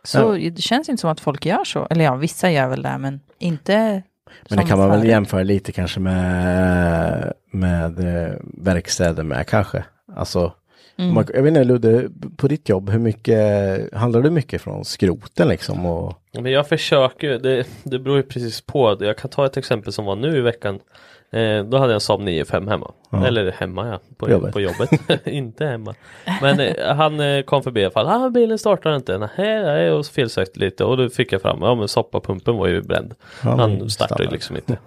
så det känns inte som att folk gör så. Eller ja, vissa gör väl det, men inte Men det kan man väl jämföra lite kanske med, med eh, verkstäder med kanske. Alltså, Mm. man, jag vet inte Ludde, på ditt jobb, hur mycket, handlar du mycket från skroten liksom? Och, Men jag försöker, det, det beror ju precis på. Jag kan ta ett exempel som var nu i veckan. Eh, då hade jag en Saab 9-5 hemma. Ja. Eller hemma ja, på Jobbet. på jobbet. inte hemma. Men eh, han eh, kom förbi i alla fall. Ah, bilen startar inte. Nej, nej, och så felsökte lite och då fick jag fram, ja men soppapumpen var ju bränd. Ja, han startade liksom inte.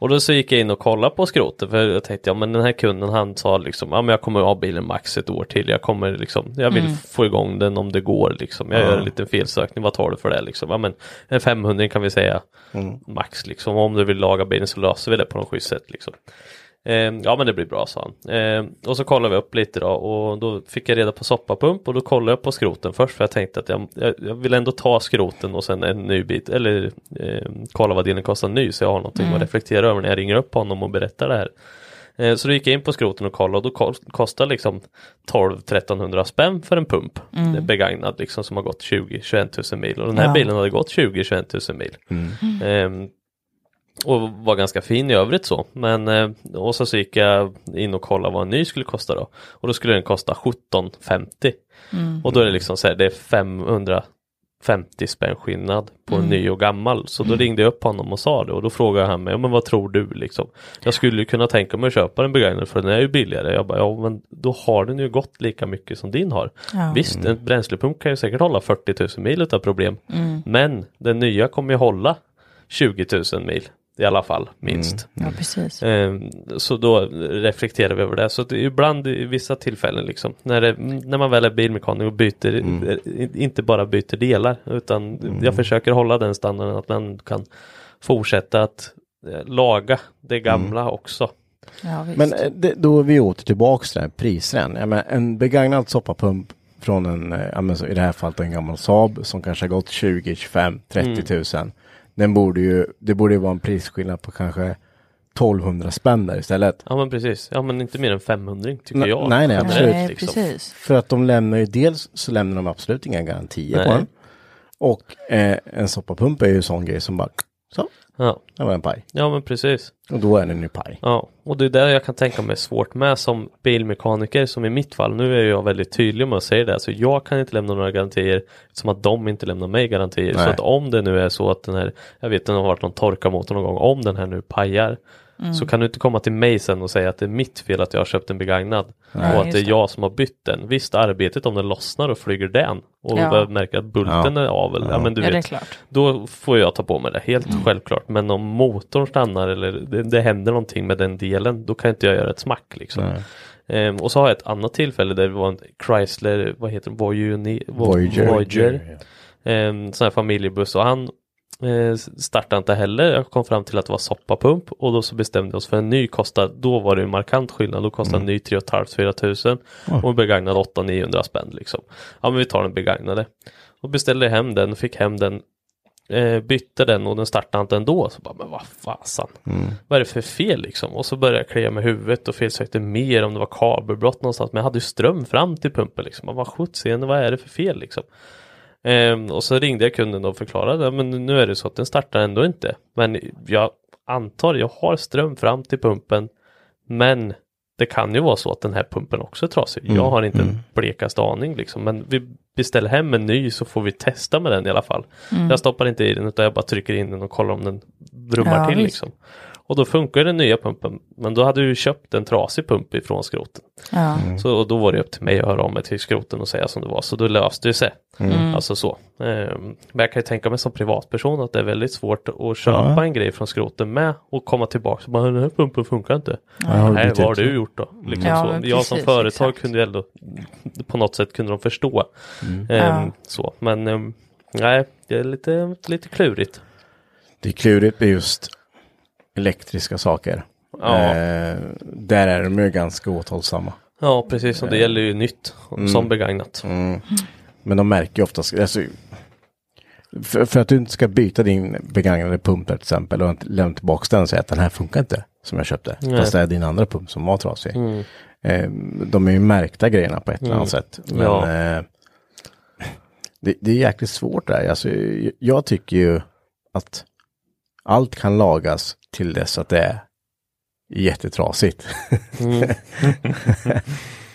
Och då så gick jag in och kollade på skrotet för jag tänkte ja men den här kunden han sa liksom ja men jag kommer ha bilen max ett år till. Jag kommer liksom jag vill få igång den om det går liksom. Jag Ja. gör en liten felsökning. Vad tar du för det liksom? Ja men en 500 kan vi säga Mm. max liksom. Om du vill laga bilen så löser vi det på något schysst sätt liksom. Eh, ja men det blir bra sa han. Eh, och så kollade vi upp lite då och då fick jag reda på soppapump och då kollade jag på skroten först för jag tänkte att jag, jag, vill ändå ta skroten och sen en ny bit eller eh, kolla vad delen kostar ny så jag har någonting att reflektera över när jag ringer upp honom och berättar det här. Eh, Så då gick jag in på skroten och kollade och då kost- kostar liksom 12-1300 spänn för en pump är begagnad liksom som har gått 20-21 000 mil och den här Ja. bilen hade gått 20-21 000 mil. Ehm, och var ganska fin i övrigt så. Men eh, och så, så gick jag in och kollade vad en ny skulle kosta då. Och då skulle den kosta 1750. Och då är det liksom så här, det är 550 spänn skillnad på en ny och gammal. Så då ringde jag upp honom och sa det och då frågade han mig, "Ja, men vad tror du liksom? Jag skulle ju kunna tänka mig att köpa en begagnad för den är ju billigare. Jag bara, ja men då har den ju gått lika mycket som din har. Ja. Visst, en bränslepump kan ju säkert hålla 40 000 mil utan problem. Men den nya kommer ju hålla 20 000 mil i alla fall, minst. Ja, precis. Ehm, Så då reflekterar vi över det. Så ibland i vissa tillfällen liksom, när, det, när man väl är bilmekaniker och byter, eh, inte bara byter delar, utan jag försöker hålla den standarden att man kan fortsätta att eh, laga det gamla också. Ja, visst. Men eh, det, då är vi åter tillbaks till den här prisren. Jag menar, en begagnad soppapump från en, i det här fallet en gammal Saab som kanske har gått 20, 25, 30 tusen. Den borde ju, det borde ju vara en prisskillnad på kanske 1200 spänn där istället. Ja men precis, ja men inte mer än 500 tycker Nej, jag. nej, nej, absolut. Nej, liksom. precis. För att de lämnar ju dels så lämnar de absolut inga garantier på Nej. den. Och eh, en soppapump är ju en sån grej som bara, så, Ja. det var en paj. ja men precis. Och då är den ju paj. Ja, och det är där jag kan tänka mig svårt med som bilmekaniker som i mitt fall. Nu är jag väldigt tydlig med att säga det. Så jag kan inte lämna några garantier som att de inte lämnar mig garantier. Så Nej. att om det nu är så att den här, jag vet det har varit någon torkarmotor någon gång, om den här nu pajar. Så kan du inte komma till mig sen och säga att det är mitt fel att jag har köpt en begagnad. Nej, och att det är jag som har bytt den. Visst arbetet om den lossnar och flyger den. Och Ja. märker att bulten Ja. är av. eller- Ja. men du Ja, det är vet. klart. Då får jag ta på mig det, helt självklart. Men om motorn stannar eller det, det händer någonting med den delen, då kan inte jag göra ett smack liksom. Nej. Ehm, och så har jag ett annat tillfälle där det var en Chrysler, vad heter det, Voyager, Voyager. Voyager. Ehm, sån här familjebuss och han startade inte heller. Jag kom fram till att det var soppapump och då så bestämde vi oss för en ny kostade, då var det en markant skillnad. Då kostade en ny 3 500-4 tusen och en begagnad 800-900 spänn liksom. Ja men vi tar den begagnade. Och beställde hem den, fick hem den eh, bytte den och den startade inte ändå. Så bara, men vad fasen. Vad är det för fel liksom? Och så började jag klia med huvudet och felsökte mer om det var kabelbrott någonstans. Men jag hade ju ström fram till pumpen liksom. Var sjuttsingen, vad är det för fel liksom? Ehm, och så ringde jag kunden och förklarade, men nu är det så att den startar ändå inte. Men jag antar, jag har ström fram till pumpen. Men det kan ju vara så att den här pumpen också är trasig. Jag har inte en blekaste aning liksom. Men vi beställer hem en ny så får vi testa med den i alla fall. Jag stoppar inte i den utan jag bara trycker in den och kollar om den brummar Ja, till visst. Och då funkar den nya pumpen. Men då hade du köpt en trasig pump ifrån skroten. Ja. Så och då var det upp till mig att höra av mig till skroten och säga som det var. Så då löste det sig. Mm. Alltså så. Ehm, Men jag kan ju tänka mig som privatperson att det är väldigt svårt att köpa Ja. en grej från skroten med och komma tillbaka och bara den här pumpen funkar inte. Ja, Nej, vad har du gjort då? Liksom Ja, så. Jag som företag exakt. kunde ju ändå på något sätt kunde de förstå. Mm. Ehm, Ja. Så, men ehm, nej, det är lite, lite klurigt. Det är klurigt med just elektriska saker. Ja. Eh, där är de ju ganska återhållsamma. Ja, precis. Och det gäller ju nytt Mm. som begagnat. Mm. Men de märker ju oftast, alltså, för, för att du inte ska byta din begagnade pump till exempel och lämna tillbaka den och säga att den här funkar inte som jag köpte. Nej. Fast det är din andra pump som var trasig. Mm. Eh, de är ju märkta grejerna på ett eller Mm. annat sätt. Men Ja. eh, det, det är jäkligt svårt där. Alltså, jag, jag tycker ju att allt kan lagas till dess att det är jättetrasigt. Mm.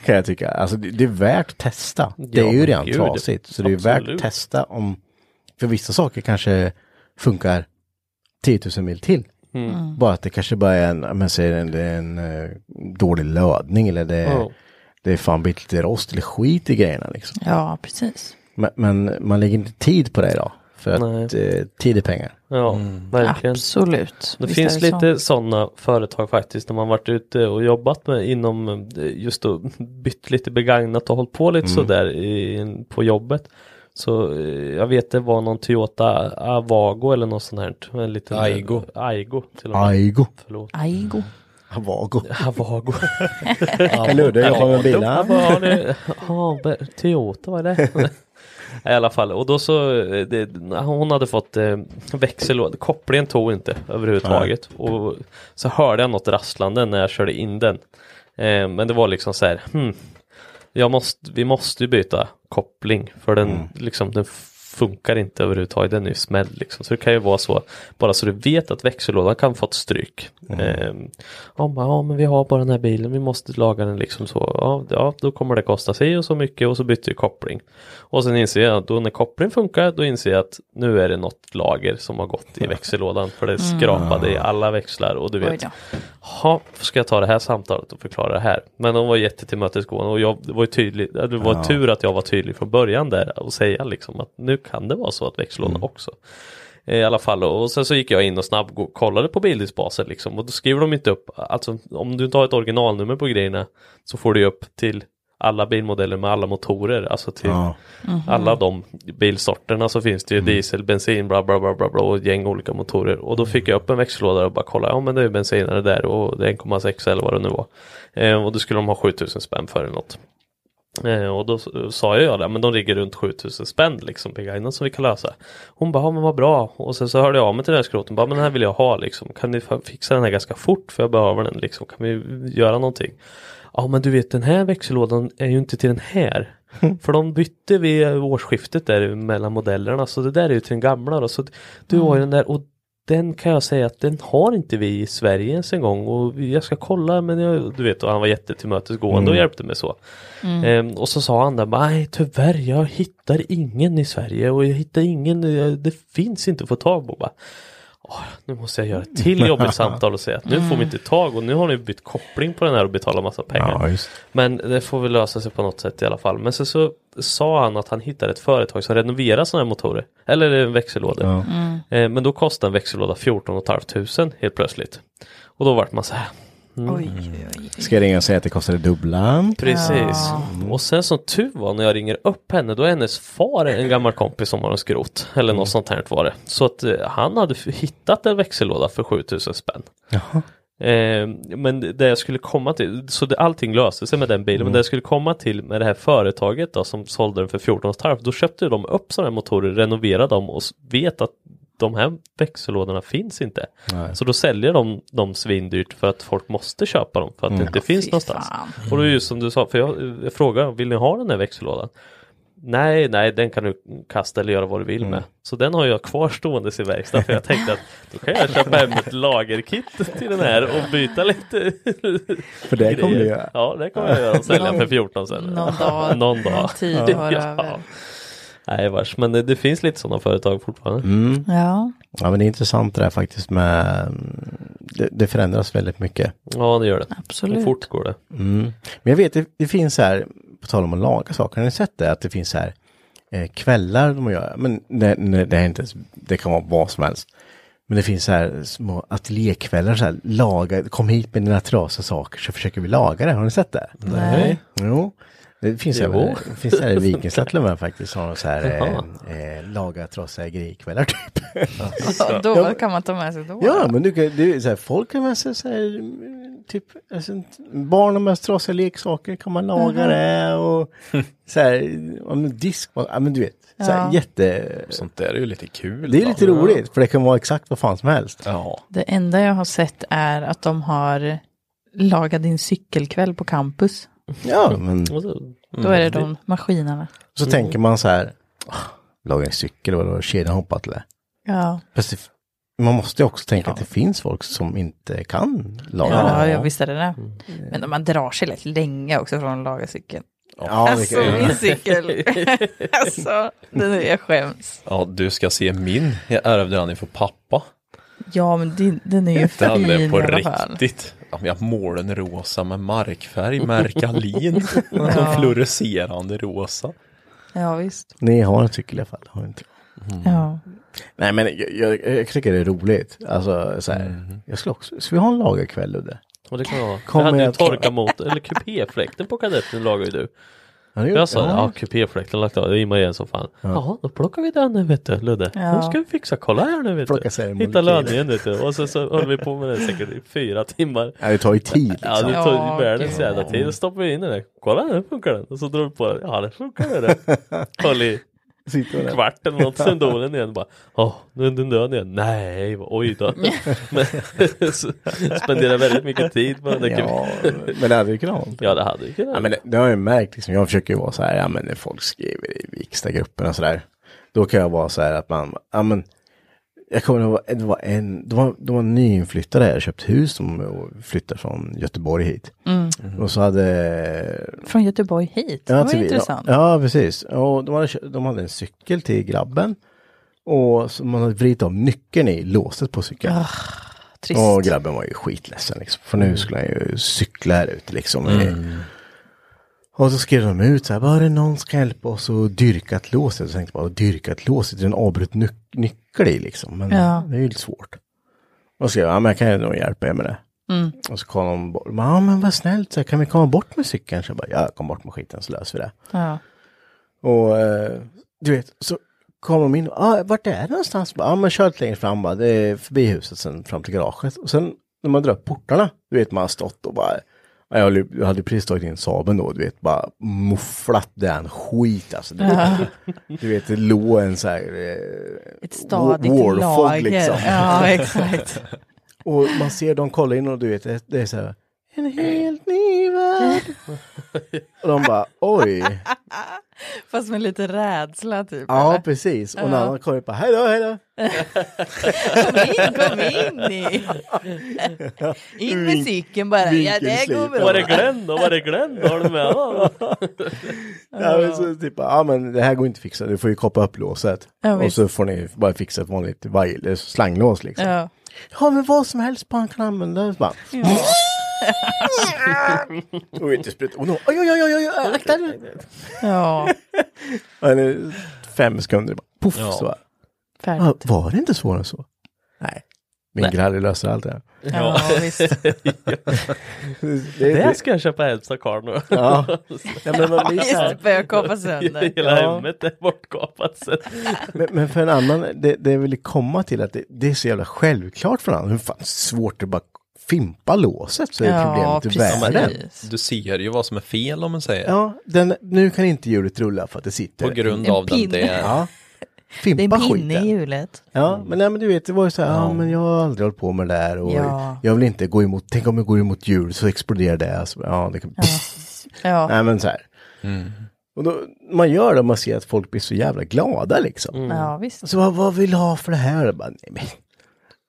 kan jag tycka. Alltså det, det är värt att testa. Det Ja, är ju redan gud. trasigt. Så det är värt Absolut. att testa om, för vissa saker kanske funkar 10 000 mil till. Mm. Bara att det kanske bara är en, men säger en, det är en eh, dålig lödning eller det är, Ja. det är fan blivit lite rost eller skit i grejerna liksom. Ja, precis. Men, men man lägger inte tid på det idag. För att Nej. eh, tid är pengar. Ja, verkligen. Absolut. Det Visst finns är det så. lite sådana företag faktiskt när man varit ute och jobbat med inom eh, just då bytt lite begagnat och hållit på lite Mm. sådär i, på jobbet. Så eh, jag vet det var någon Toyota Avago eller något sånt här. En liten, Aigo. Aigo till och med. Aigo. Förlåt. Aigo. Avago. Avago. Eller hur? Det jobbar med bilar. Ja, det, ja, be- Toyota var det. I alla fall, och då så, eh, det, hon hade fått eh, växel, kopplingen tog inte överhuvudtaget. Och så hörde jag något rasslande när jag körde in den. Eh, men det var liksom så här, hmm, jag måste, vi måste ju byta koppling. För den, liksom, den funkar inte överhuvudtaget, den är ju smäll liksom. Så det kan ju vara så, bara så du vet att växellådan kan fått stryk. Eh, ja, men, ja, men vi har bara den här bilen, vi måste laga den liksom så. Ja, ja då kommer det kosta sig och så mycket och så byter vi koppling. Och sen inser jag att då när kopplingen funkar, då inser jag att nu är det något lager som har gått i växellådan. För det skrapade i alla växlar och du vet. Ja, ska jag ta det här samtalet och förklara det här? Men de var jättetillmötesgående och jag, det var ju tydligt, det var Ja. tur att jag var tydlig från början där och säga liksom att nu kan det vara så att växellådan Mm. också. Eh, I alla fall och sen så gick jag in och snabbt kollade på bildisbasen liksom och då skriver de inte upp, alltså om du inte har ett originalnummer på grejerna så får du upp till alla bilmodeller med alla motorer, alltså till Ja. alla de bilsorterna så finns det ju diesel, bensin, bla bla bla bla bla och gäng olika motorer. Och då fick jag upp en växellåda och bara kolla, ja men det är bensinare där och det är 1,6 eller vad det nu var. Eh, och då skulle de ha 7000 spänn för eller något. Eh, och då sa jag det, men de ligger runt 7000 spänn liksom begagnat som vi kan lösa. Hon bara, ja men vad bra. Och sen så hörde jag av mig till den här skroten, bara, men den här vill jag ha liksom. Kan ni fixa den här ganska fort för jag behöver den liksom. Kan vi göra någonting? Ja men du vet den här växellådan är ju inte till den här. För de bytte vid årsskiftet där mellan modellerna så det där är ju till den gamla då. Så du har ju den där och den kan jag säga att den har inte vi i Sverige ens en gång och jag ska kolla men jag, du vet och han var jättetillmötesgående och hjälpte mig så. Ehm, och så sa han där, nej tyvärr jag hittar ingen i Sverige och jag hittar ingen, eh, det finns inte att få tag på. Bara, Nu måste jag göra ett till jobbigt samtal och säga att nu får vi inte tag och nu har ni bytt koppling på den här och betalat massa pengar. Ja, just. Men det får väl lösa sig på något sätt i alla fall. Men så, så sa han att han hittade ett företag som renoverar sådana här motorer. Eller växellådor. Ja. Eh, men då kostar en växellåda 14 500 helt plötsligt. Och då vart man så här. Mm, Oj, oj, oj. Ska jag ringa och säga att det kostar det dubbla? Precis. Och sen som tur var när jag ringer upp henne då är hennes far en gammal kompis som har en skrot. Eller något sånt här var det. Så att eh, han hade hittat en växellåda för 7000 spänn. Jaha. Eh, men det jag skulle komma till, så det, allting löste sig med den bilen, men det jag skulle komma till med det här företaget då som sålde den för 14 500, då köpte de upp sådana här motorer, renoverade dem och vet att de här växellådorna finns inte. Nej. Så då säljer de dem svindyrt för att folk måste köpa dem för att det inte finns Fy någonstans. fan. Och det är ju som du sa, för jag, jag frågade, vill ni ha den här växellådan? Nej, nej, den kan du kasta eller göra vad du vill med. Så den har jag kvar ståendes i verkstad för jag tänkte att då kan jag köpa hem ett lagerkit till den här och byta lite För det kommer du göra. Ja, det kommer jag göra och sälja Någon- för 14 sen. någon dag, Någon dag. tid Ja. över. Nej, vars. Men det, det finns lite sådana företag fortfarande. Mm. Ja. Ja men det är intressant det där faktiskt med det, det förändras väldigt mycket. Ja, det gör det. Absolut. Och fort går det. Mm. Men jag vet, det, det finns så här, på tal om att laga saker, har ni sett det? Att det finns så här eh, kvällar de gör, men det, det, det, är inte, ens- det kan vara vad som helst. Men det finns så här små ateljékvällar, så här, laga, kom hit med dina trasiga saker så försöker vi laga det. Har ni sett det? Nej. Jo. Det finns, Jo. även, det finns här i med faktiskt, har de så här eh, eh, laga trasiga grejerkvällar typ. Och då, vad kan man ta med sig då? Ja, men du kan, det är så här, folk kan med sig så här, typ, alltså, barn har med sig trasiga leksaker, kan man laga det och så här, ja, men disk, ja men du vet, så här, Ja. jätte, Sånt där är ju lite kul. det är lite roligt, för det kan vara exakt vad fan som helst. Ja. Det enda jag har sett är att de har lagat din cykelkväll på campus. Ja, men Och så, Då är det de maskinerna. så tänker man så här, ah, laga en cykel, vad var kedjan hoppat eller? Ja, Fast det, man måste ju också tänka att det finns folk som inte kan laga ja, det. ja visst är det det. Men man drar sig lätt länge också från att laga cykeln. Ja, det Alltså kan, min cykel. alltså, den är, jag skäms. ja, du ska se min. Jag ärvde den ifrån pappa. Ja, men din, den är ju fin Den är i på alla fall. riktigt. Ja, Jag målade den rosa med markfärg, Mercalin. Som fluorescerande rosa. Ja, visst. ni har en cykel i alla fall, har inte? Ja. Nej men jag, jag, jag tycker det är roligt. Alltså så här, jag skulle också, ska vi ha en lagerkväll Ludde? och det kan vara. Kommer jag hade ju torka mot, eller kupéfläkten på kadetten lagar ju du. Ja, det Jag sa ja. ja, kupéfläkten lagt av, det rimmar igen som fan. Jaha, då plockar vi den nu vet du, Ludde. Ja. Nu ska vi fixa, kolla här nu vet Plocka du. Hitta molekyl. lödningen vet du. Och så, så höll vi på med det säkert i fyra timmar. Ja, det tar ju tid liksom. Ja, det tog Ja, ju världens jävla tid. Då stoppade vi in den. Kolla nu funkar den. Och så drog vi på den. Ja, det funkar det. Höll i Sitter där. kvart eller något, sen dog den igen. Bara, Åh, nu är den död igen. Nej, oj då. Men så spenderade väldigt mycket tid på den där Ja, men det hade ju kunnat vara. Ja, det hade ju kunnat. Ja, men det, det har jag ju märkt, liksom, jag försöker ju vara så här, ja men när folk skriver i Vikstagruppen och så där. Då kan jag vara så här att man, ja men, jag kommer ihåg, det var en, det var, det var en nyinflyttade här, köpt hus som flyttade från Göteborg hit. Och så hade, Från Göteborg hit. det ja, var till- intressant. Ja, ja, precis. Och de hade, de hade en cykel till grabben. Och så man hade vridit av nyckeln i låset på cykeln. Trist. Och grabben var ju skitledsen liksom. För nu skulle han ju cykla här ute liksom. Och så skrev de ut så här, bara det någon ska hjälpa oss att dyrka ett lås? Jag tänkte bara, dyrka ett lås, det är en avbruten nyc- nyckel i liksom. Men Ja. det är ju lite svårt. Och så skrev jag, ja men jag kan nog hjälpa er med det. Och så kom de bort, ja men vad snällt, så kan vi komma bort med cykeln? Så jag bara, ja kom bort med skiten så löser vi det. Ja. Och eh, du vet, så kom de in ah, vart är det någonstans? Ja, men kör lite längre fram bara, det är förbi huset sen fram till garaget. Och sen när man drar upp portarna, du vet man har stått och bara, ja, jag hade, precis tagit in Saaben då, du vet, bara mufflat den skit alltså. Du, vet, du vet, det låg en så här, eh, Ett stadigt lager. liksom. Ja, exakt. Och man ser dem kolla in och du vet, det, det är så här, en helt ny värld. och de bara, oj. Fast med lite rädsla typ. Ja, eller? precis. Och när han kommer upp bara, hej då, hej då. Kom in, kom in i. In med cykeln bara. Ja, det går bra. Var är Glenn då? Var är Glenn då? Har du med honom? Ja, men så typ, ja men det här går inte att fixa, du får ju koppla upp låset. Ja, och så får ni bara fixa ett vanligt slanglås liksom. Ja. Ja. men vad som helst han kan använda. Så Bara. och inte spruta. Och då, oj, oj, oj, oj, akta dig. Ja, Fem sekunder, bara, poff, Ja. så. Färdigt. var det inte svårare än så? Min gralle löser allt det här. Ja, visst. Det, Det ska jag köpa Elsa Karl nu. Ja. ja, men man blir så Just här, det, börjar kapa sönder. Hela Ja. hemmet är bortkapat. Men, men för en annan, det, det vill komma till att det, det är så jävla självklart för en annan. Hur fan svårt att bara fimpa låset så är Ja, problemet ur precis. världen. Du ser ju vad som är fel om man säger. Ja, den, nu kan inte hjulet rulla för att det sitter. På grund En av den där. Ja. Det är Fimpa en pinne i skiten. hjulet. Ja, men, nej, men du vet, det var ju så här, ja. men jag har aldrig hållit på med det där och Ja. jag vill inte gå emot, tänk om jag går emot hjul så exploderar det. Alltså, ja, det kan, Ja, Nej, men så här. Och då, man gör det och man ser att folk blir så jävla glada liksom. ja visst. Så vad, vad vill du ha för det här? Jag Bara, nej, men,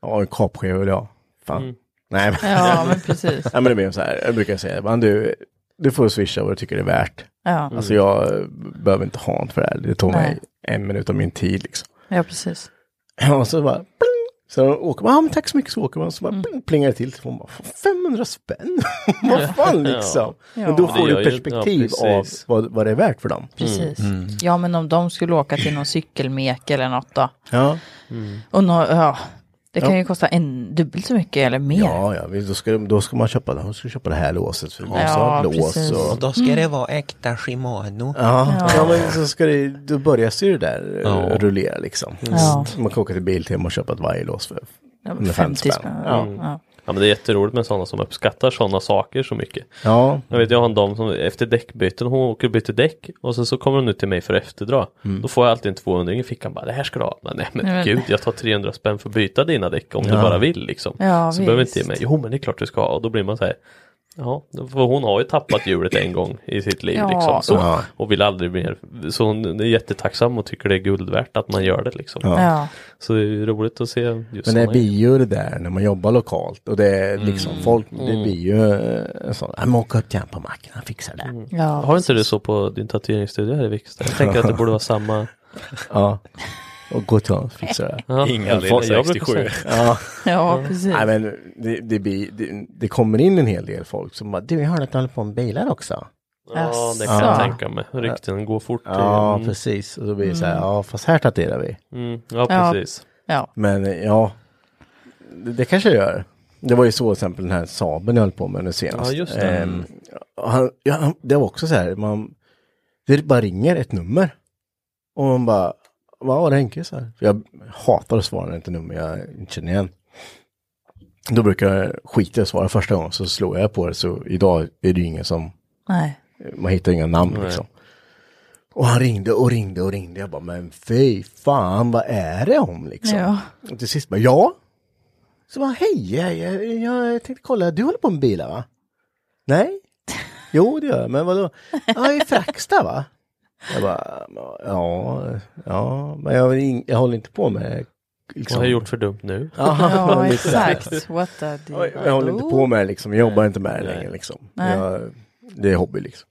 ja, en kapskiva vill jag ha. Fan. Nej, men, Ja, men precis. ja, men det blir så här, jag brukar säga, man, du, du får swisha vad du tycker det är värt. Ja, Alltså jag eh, behöver inte ha något för det här. Det tog mig Nej. en minut av min tid liksom. ja precis. Och så bara, pling, Så åker man, ja men tack så mycket så åker man, så bara pling, plingar det till. Så får man bara, 500 spänn? vad fan liksom. Ja. Men då får du ju- perspektiv ja, av vad, vad det är värt för dem. Precis. Ja, men om de skulle åka till någon cykelmek eller något då. Ja, Och nå, ja, det kan Ja. ju kosta en dubbelt så mycket eller mer. ja, ja då, ska, då ska man köpa, då ska köpa det här låset. För det Ja, lås precis. och... Då ska det vara äkta Shimano. Ja, ja. men så ska det, då börjar sig det där Ja. ja. rullera liksom. Ja. Man kan åka till Biltema och köpa ett vajerlås för Ja, med 50 spänn. spänn. Ja. Ja. Men det är jätteroligt med sådana som uppskattar sådana saker så mycket. ja, Jag vet jag har en dam som efter däckbyten, hon åker och byter däck och sen så kommer hon ut till mig för efterdra. Då får jag alltid en 200 i fickan bara det här ska du ha. Men nej men Nej, gud jag tar 300 spänn för att byta dina däck om du Ja. bara vill liksom. Ja, så behöver visst. inte ge mig, jo men det är klart du ska ha och då blir man så här Ja, för hon har ju tappat hjulet en gång i sitt liv Ja. liksom. Så, Ja. Och vill aldrig mer. Så hon är jättetacksam och tycker det är guld värt att man gör det liksom. Ja. Så det är ju roligt att se just Men det blir ju det där när man jobbar lokalt och det är liksom folk, det Mm. blir ju eh, en sån, jag åker upp till på macken, han fixar det. Ja, Har inte du så på din tatueringsstudio här i Viksta? Jag tänker att det borde vara samma. Ja, och gå till honom och fixa det. Ja. Inga Jag brukar 67. säga- Ja, ja precis. nej men det, det, blir, det, det kommer in en hel del folk som bara, du jag hörde att du håller på med bilar också. Ja, det kan jag Ja. tänka mig. Rykten går fort. Ja, Mm. precis. Och då blir det så här, ja fast här tatuerar vi. Mm. Ja, precis. Ja. Men ja, det, det kanske det gör. Det var ju så till exempel den här Saaben jag höll på med nu senast. Ja, just det. Ehm, han, ja, det var också så här, man, det bara ringer ett nummer. Och man bara, vad var det Henke? Så här. För jag hatar att svara inte är nummer jag inte känner igen. Då brukar jag skita i att svara första gången, så slår jag på det. Så idag är det ju ingen som, Nej. man hittar inga namn Nej. liksom. Och han ringde och ringde och ringde. Jag bara, men fy fan, vad är det om liksom? Ja. Och till sist bara, ja. Så bara, hej, jag, jag, jag tänkte kolla, du håller på med bilar va? Nej? Jo, det gör jag, men vadå? Ja, i Fracksta va? Jag bara, ja, ja, men jag, jag håller inte på med liksom. Vad har jag gjort för dumt nu? Ja, exakt. What Ja, Jag håller inte på med det liksom, jag jobbar inte med det längre liksom. Jag, det är hobby liksom.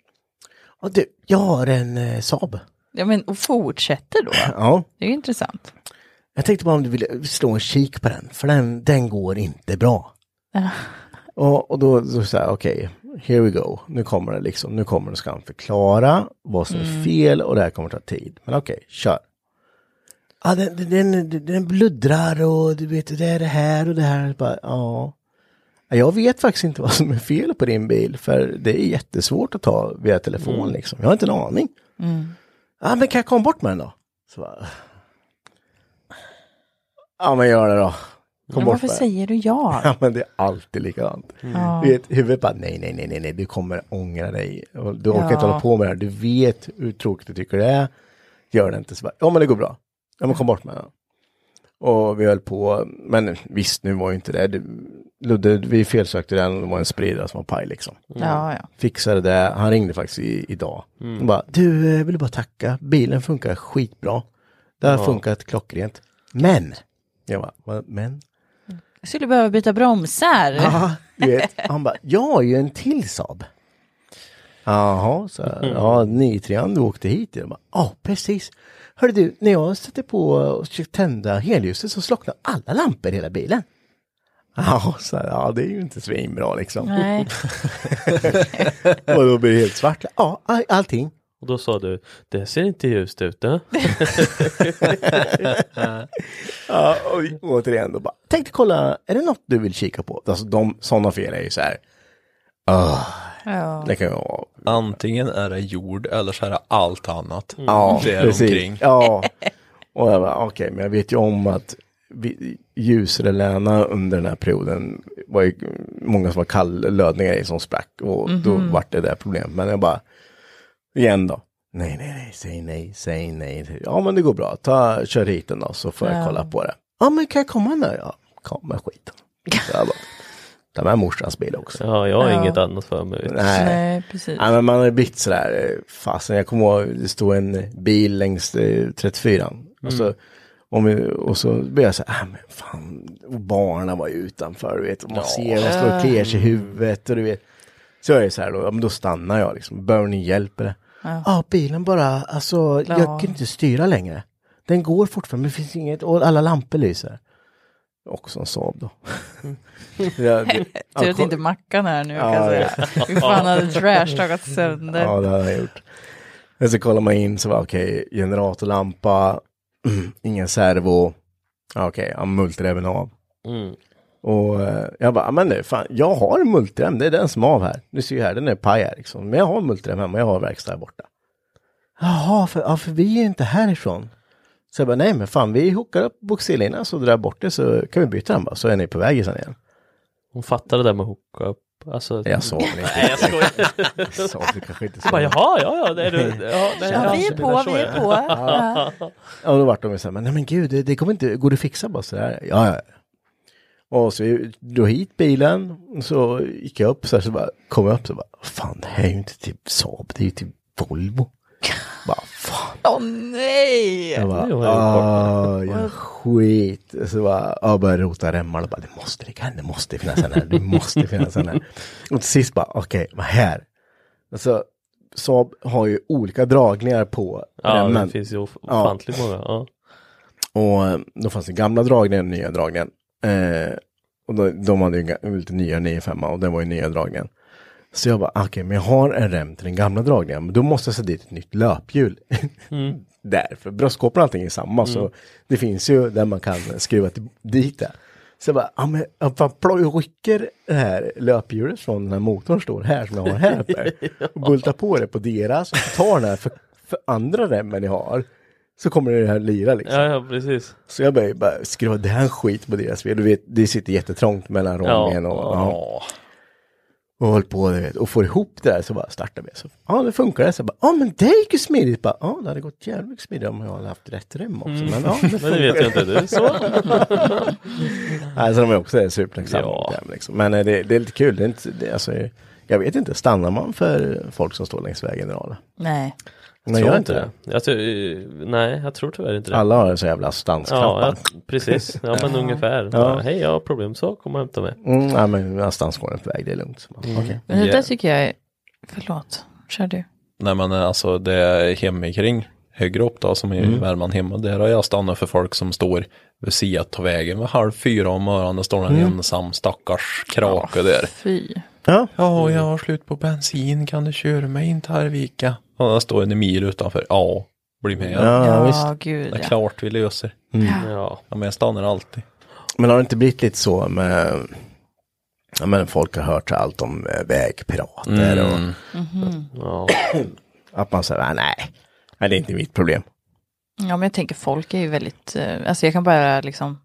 Och du, jag har en eh, Saab. Ja, men och fortsätter då. Ja, Det är ju intressant. jag tänkte bara om du ville slå en kik på den, för den, den går inte bra. Och, och då, då så här, okej, here we go. Nu kommer det liksom, nu kommer det, ska han förklara vad som är fel och det här kommer ta tid. Men okej, kör. Ja, den, den, den, bluddrar och du vet, det är det här och det här. Bara, ja. Ja, Jag vet faktiskt inte vad som är fel på din bil, för det är jättesvårt att ta via telefon liksom. Jag har inte en aning. Ja, men kan jag komma bort med den då? Så bara, ja, men gör det då. Kom varför säger du ja? Ja men det är alltid likadant. Ja. Du vet, huvudet bara nej, nej, nej, nej, nej, du kommer ångra dig. Och du orkar Ja. inte hålla på med det här. Du vet hur tråkigt du tycker det är. Gör det inte. Så bara, ja men det går bra. Ja men kom bort med den. Och vi höll på, men visst nu var ju inte det. det Ludde, vi felsökte den, det var en spridare som var paj liksom. Ja, ja. Fixade det, han ringde faktiskt i, idag. Han bara, du, eh, vill du bara tacka, bilen funkar skitbra. Det har funkat klockrent. Men, jag bara, "Vad, men? Jag skulle behöva byta bromsar. Ja, du vet, han bara, jag har ju en till Saab. Jaha, så här, ja, 93 du åkte hit. Jag bara, ja precis. Hörru du, när jag sätter på och försöker tända helljuset så slocknar alla lampor i hela bilen. Ja, så här, ja, det är ju inte svinbra liksom. Nej. och då blir det helt svart. Ja, all- allting. Och då sa du, det ser inte ljust ut. Eh? Ja, och återigen då bara, tänkte kolla, är det något du vill kika på? Alltså de, sådana fel är ju så här, ah, Ja. det kan ju vara Antingen är det jord eller så är det allt annat. Ja, det är precis. omkring. Ja, och jag bara, okej, men jag vet ju om att vi- ljusreläna under den här perioden var ju många som var kalllödningar i som sprack och då vart det där problem. Men jag bara, igen då. Nej, nej, nej, säg nej, säg nej. Ja, men det går bra. Ta, kör hit den då så får jag Ja. kolla på det. Ja, men kan jag komma nu? Ja, kom med skiten. Jag bara, ta med morsans bil också. Ja, jag har Ja. inget annat för mig. Nej. Nej, precis. Ja, men man har blivit sådär, eh, fasen jag kommer ihåg, det stod en bil längs eh, 34 och, så, om vi, och så blev jag så här, ah, men fan, och barnen var ju utanför, du vet, och man ser, de står och kliar sig i huvudet och du vet. Så är det så här då, ja, men då stannar jag liksom, behöver ni hjälp eller? Ja, ah, bilen bara, alltså, jag Ja. kan inte styra längre. Den går fortfarande, men det finns inget, och alla lampor lyser. Också en Saab då. ja, det, Tur att inte Mackan är nu kan Ja, jag säga. Hur fan hade trashtagat sönder. Ja, det hade jag gjort. Men så kollar man in så var okej, generatorlampa, ingen servo, Ja, okej, ja, multiremmen av. Mm. Och eh, jag bara, men det, fan, jag har en multirem, det är den som är av här. Du ser ju här, den är paj här liksom. Men jag har en multirem hemma, jag har verkstad här borta. Jaha, för, ja, för vi är inte härifrån. Så jag bara, nej men fan vi hookar upp boxerlinan så drar bort det så kan vi byta den bara, så är ni på väg sen igen. Hon fattar det där med hooka upp. Alltså, Jag väl inte. Nej, jag skojar. Väl kanske inte så. Jag bara, jaha, ja, ja, det är du. Ja, nej, Ja, vi är på, vi är på. Ja. Ja, och då vart de ju så här, men nej men gud, det, det kommer inte, går det att fixa bara så där? Ja, ja. Och så vi drog hit bilen, så gick jag upp så här, så bara kom jag upp så bara, fan det här är ju inte till Saab, det är ju till Volvo. bara, fan. Åh nej! Jag bara, Det var ah, jag skit. Så bara, jag började rota remmar och bara, det måste, det kan, det måste finnas en här, det måste finnas en här. Och till sist bara, okej, vad här? Alltså, Saab har ju olika dragningar på Ja, remmen. det finns ju of- Ja. ofantligt många. Ja. Och eh, då fanns det gamla dragningen och nya dragningen. Eh, och då, de hade ju lite nya 95 och det var ju nya dragningen. Så jag bara, okej, men jag har en rem till den gamla dragningen, men då måste jag sätta dit ett nytt löphjul. där, för bröstkåpan och allting är samma, så det finns ju där man kan skruva till, dit det. Så jag bara, ja men jag rycker det här löphjulet från den här motorn står här som jag har här. Och bultar på det på deras, och tar den här för, för andra remmen jag har. Så kommer det här lira liksom. ja, ja, precis. Så jag började bara skruva här skit på deras bil. Du vet, det sitter jättetrångt mellan rången och, ja. och höll på du vet, och får ihop det där så bara startar vi. Så, ja, det funkar. Så bara, ja men det gick ju smidigt. Bara, ja, det hade gått jävligt smidigt om jag hade haft rätt rem också. Men ja, det Mm. Men det vet jag inte. Det så. Nej, så de är också supertacksamma. Ja. Ja. Liksom. Men eh, det, det är lite kul. Det är inte, det, alltså, jag vet inte, stannar man för folk som står längs vägen idag? Nej. Nej, tror inte det. Jag tror, eh, nej, jag tror tyvärr inte det. Alla har så jävla Ja, stansknappar. ja, precis. Ja, men ungefär. Ja. Hej, jag har problem så, kom och hämta mig. Mm, nej, men någonstans går på väg, det är lugnt. Mm. Okej. Men det där tycker jag är, förlåt, kör du. Nej men alltså det är hemikring högre upp då som i Mm. Värmland hemma. Där har jag stannat för folk som står vid sidan av vägen vid halv fyra om morgonen. Det står en Mm. ensam stackars krake där. Fy. Ja, Ja, jag har slut på bensin. Kan du köra mig in till Arvika? Och där står en mil utanför. Ja, bli med. ja, Ja, visst. gud Det är ja. klart vi löser. Ja. Ja, men jag stannar alltid. Men har det inte blivit lite så med, ja men folk har hört allt om eh, vägpirater och Mm. Ja. att man säger, "Ah, nej, nej, det är inte mitt problem. Ja, men jag tänker folk är ju väldigt, eh, alltså jag kan bara liksom,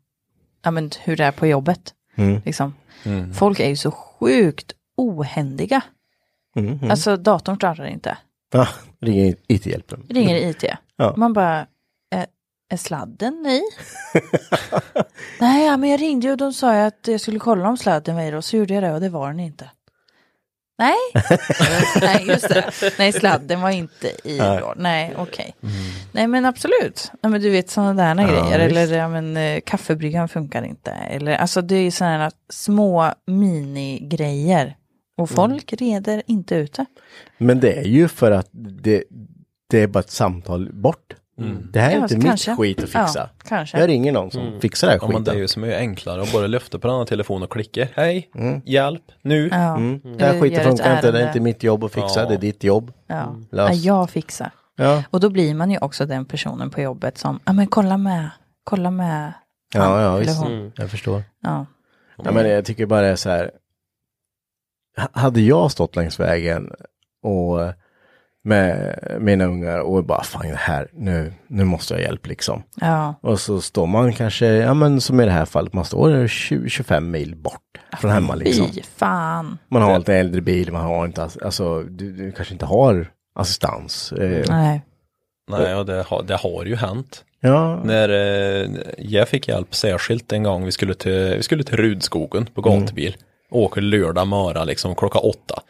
ja men hur det är på jobbet. Mm. Liksom. Mm. Folk är ju så sjukt ohändiga. Mm, mm. Alltså datorn startar inte. Ja, ringer IT-hjälpen. Ringer IT. Ja. Man bara, är, är sladden i? Nej, men jag ringde ju och de sa att jag skulle kolla om sladden var i och så gjorde jag det och det var den inte. Nej, nej just det. Nej, sladden var inte i Nej. då. Nej, okej. Nej, men absolut. Nej, men du vet sådana där Ja, grejer. visst. Eller ja, men, eh, kaffebryggan funkar inte. Eller, alltså det är sådana små minigrejer. Och folk reder inte ut det. Men det är ju för att det, det är bara ett samtal bort. Det här är Ja, inte mitt kanske. skit att fixa. Ja, kanske. Jag ringer någon som fixar det här Ja, skiten. men det är ju så mycket enklare att bara lyfta på den här telefonen och klicka. Hej, hjälp, nu. Ja. Mm. Det här skiten funkar inte, det är inte mitt jobb att fixa, Ja. det är ditt jobb. Ja. Ja, jag fixar. Ja, Och då blir man ju också den personen på jobbet som, ja men kolla med, kolla med. ja, ja visst. Mm. Jag förstår. Ja. Ja, men jag tycker bara det är så här. Hade jag stått längs vägen och med mina ungar och bara fan det här, nu, nu måste jag ha hjälp liksom. Ja. Och så står man kanske, ja men som i det här fallet, man står 20, 25 mil bort från hemma liksom. Fy fan. Man har lite äldre bil, man har inte, alltså du, du kanske inte har assistans. Eh, Nej. Nej, och det, har- det har ju hänt. ja, När eh, jag fick hjälp särskilt en gång, vi skulle till, vi skulle till Rudskogen på gatubil. Åker lördag morgon liksom klockan åtta.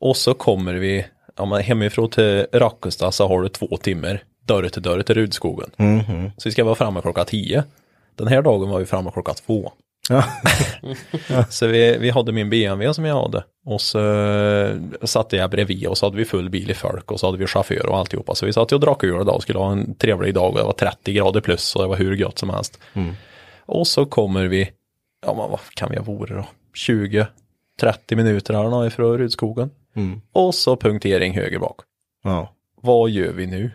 Och så kommer vi, ja, men hemifrån till Rackestad så har du två timmar dörr till dörr till Rudskogen. Mhm. Så vi ska vara framme klockan tio. Den här dagen var vi framme klockan två. ja. Så vi, vi hade min BMW som jag hade. Och så eh, satte jag bredvid och så hade vi full bil i folk och så hade vi chaufför och alltihopa. Så vi satt och drack öl idag och skulle ha en trevlig dag och det var 30 grader plus och det var hur gott som helst. Och så kommer vi, ja men vad kan vi ha varit då? 20, 30 minuter något ifrån Rudskogen. Mm. Och så punktering höger bak. Ja. Vad gör vi nu?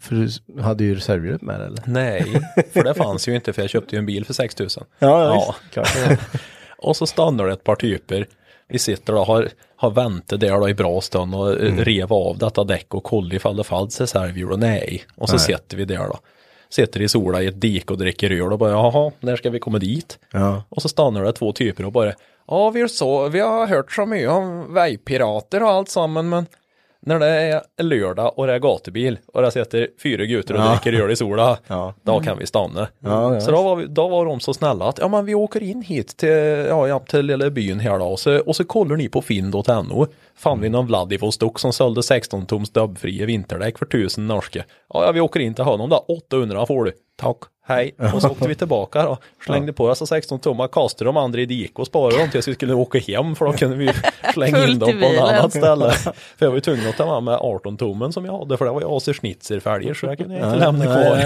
För du hade ju reservhjulet med eller? Nej, för det fanns ju inte för jag köpte ju en bil för 6000. Ja, ja, klart. och så stannar det ett par typer. Vi sitter och har, har väntat där då i bra stund och mm. rev av detta däck och kollade ifall det fanns reservhjul och nej. Och så Nej. sitter vi där då. Sitter i sola i ett dik och dricker öl och bara jaha, när ska vi komma dit? Ja. Och så stannar det två typer och bara ja vi, så, vi har hört så mycket om vägpirater och allt samman men när det är lördag och det är gatubil och det sitter fyra gutter och Ja. dricker öl i sola, Ja. då kan vi stanna. Ja, så då var, vi, då var de så snälla att ja men vi åker in hit till, ja, ja, till lilla byn här då och så, och så kollar ni på finn.no. Fann vi någon Vladivostok som sålde 16 tums dubbfria vinterdäck för 1000 norska. Ja, ja vi åker in till honom då, 800 får du. Tack, hej. Och så åkte vi tillbaka då. Slängde på oss 16 tummar, kastade de andra i dik och sparade dem tills vi skulle åka hem för då kunde vi slänga in dem på bilen. annat ställe. För jag var ju tvungen att ta med mig 18 tummen som jag hade för det var ju AC Schnitzer-fälgar så jag kunde inte lämna kvar.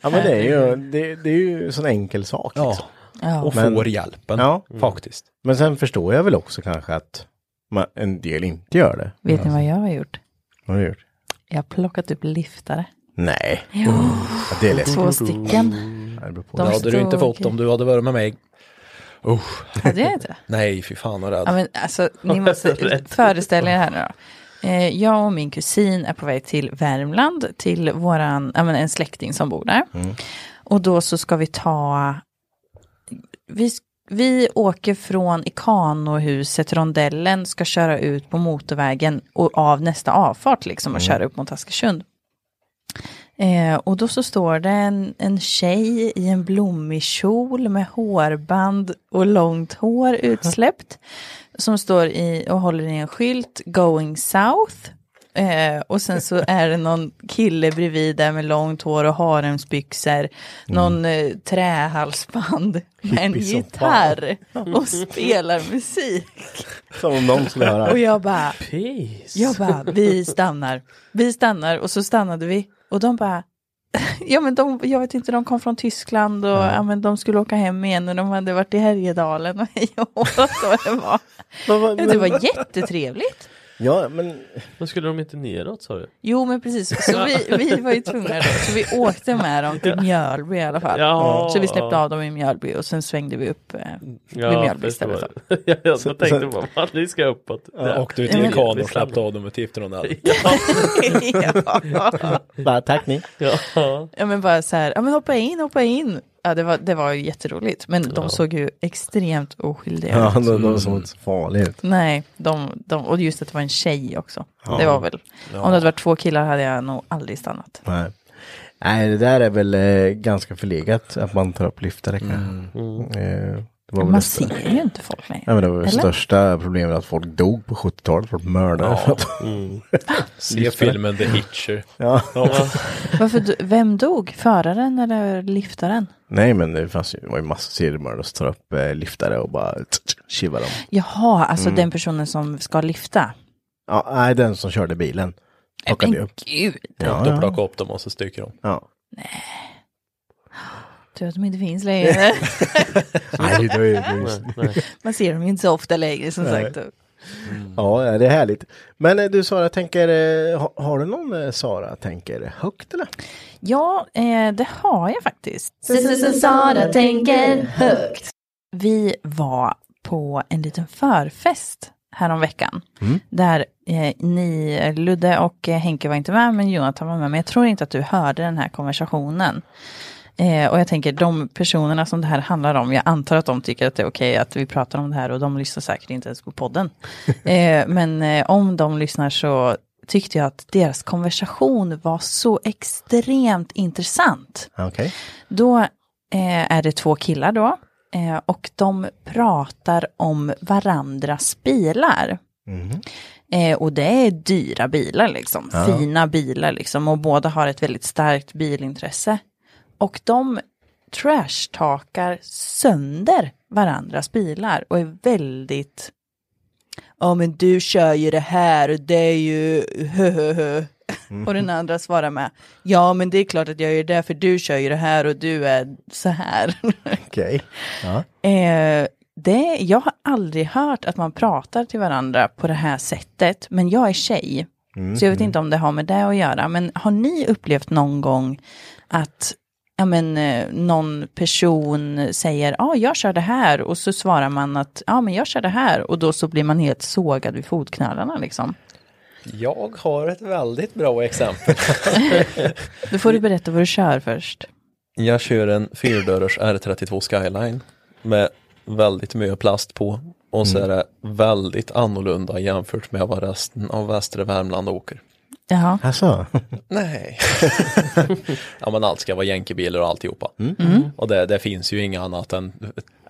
Ja men det är ju, det, det är ju en sån enkel sak. Ja. Liksom. Ja. Och Men- får hjälpen Ja. faktiskt. Men sen förstår jag väl också kanske att man, en del inte gör det. Vet ni vad jag har gjort? Vad har du gjort? Jag har plockat upp liftare. Nej. Jo, Ja, det är lätt. två stycken. Det hade du inte fått om du hade varit med mig. Uh, Hade jag inte? nej, fy fan vad rädd. Ja, men alltså, ni måste föreställa er här nu då. Eh, Jag och min kusin är på väg till Värmland, till våran, ja, men en släkting som bor där. Och då så ska vi ta, vi, vi åker från Ikanohuset, rondellen, ska köra ut på motorvägen och av nästa avfart liksom och köra upp mot Askersund. Eh, och då så står det en, en tjej i en blommig kjol med hårband och långt hår utsläppt. Som står i och håller i en skylt, going south. Eh, och sen så är det någon kille bredvid där med långt hår och haremsbyxor. Någon eh, trähalsband med en gitarr och spelar musik. Som om någon skulle höra. Och jag bara, Peace. jag bara, vi stannar. Vi stannar och så stannade vi. Och de bara, ja men de, jag vet inte, de kom från Tyskland och ja. men de skulle åka hem igen och de hade varit i Härjedalen och hej och det var. Det var jättetrevligt. Ja, men Men skulle de inte neråt sa du? Jo men precis, så vi, vi var ju tvungna då, så vi åkte med dem till Mjölby i alla fall. Ja. Så vi släppte av dem i Mjölby och sen svängde vi upp eh, vid Mjölby istället. Då. ja, jag Så- tänkte så- bara, fan, ni ska uppåt. Ja, åkte ut Ja, i en kan och släppte av dem med Tifteronell. ja. bara tack ni. Ja. Ja men bara så här, ja men hoppa in, hoppa in. Ja det var, det var ju jätteroligt, men de såg ju extremt oskyldiga Ja, ut. de, de såg inte så farliga ut. Nej, de, de, och just att det var en tjej också. Det var väl, om det hade varit två killar hade jag nog aldrig stannat. Nej. Nej, det där är väl eh, ganska förlegat att man tar upp liftare. kanske. Eh, det var väl Man det stö- ser ju inte folk längre. Ja, men det var Eller? största problemet att folk dog på 70-talet, folk mördade. Ja. Se filmen The Hitcher. Ja. Varför, vem dog? Föraren eller liftaren? Nej, men det fanns ju, det var ju massor seriemördare som tar upp eh, liftare och bara kivar dem. Jaha, alltså den personen som ska lyfta. Ja, nej, den som körde bilen. Men gud, Ja, ja. plockade upp dem och så stycker de. Ja. Tur att de inte finns längre. Nej, det är Nej, nej. Man ser dem ju inte så ofta längre som Nej. sagt. ja, ja, det är härligt. Men eh, du Sara, tänker, eh, ha, har du någon eh, Sara, tänker högt eller? Ja, det har jag faktiskt. Sara tänker högt. Vi var på en liten förfest häromveckan. Där eh, ni, Ludde och Henke var inte med, men Jonathan var med. Men jag tror inte att du hörde den här konversationen. Eh, och jag tänker de personerna som det här handlar om, jag antar att de tycker att det är okej att vi pratar om det här och de lyssnar säkert inte ens på podden. eh, men eh, om de lyssnar så tyckte jag att deras konversation var så extremt intressant. Okej. Då eh, är det två killar då. Eh, och de pratar om varandras bilar. Eh, och det är dyra bilar liksom. Fina bilar liksom. Och båda har ett väldigt starkt bilintresse. Och de trashtalkar sönder varandras bilar. Och är väldigt... Ja men du kör ju det här och det är ju... hö." Och den andra svarar med, ja men det är klart att jag gör det för du kör ju det här och du är så här. Okej. Ja. Eh, det, jag har aldrig hört att man pratar till varandra på det här sättet, men jag är tjej. Mm, Så jag vet inte om det har med det att göra, men har ni upplevt någon gång att ja, men, eh, någon person säger ja, jag kör det här och så svarar man att ja, men jag kör det här och då så blir man helt sågad vid fotknölarna liksom. Jag har ett väldigt bra exempel. Då får du berätta vad du kör först. Jag kör en fyrdörrars R32 Skyline med väldigt mycket plast på och så är det väldigt annorlunda jämfört med vad resten av västra Värmland åker. Jaha. Alltså. Nej. ja men allt ska vara jänkebilar och alltihopa. Mm. Och det, det finns ju inget annat än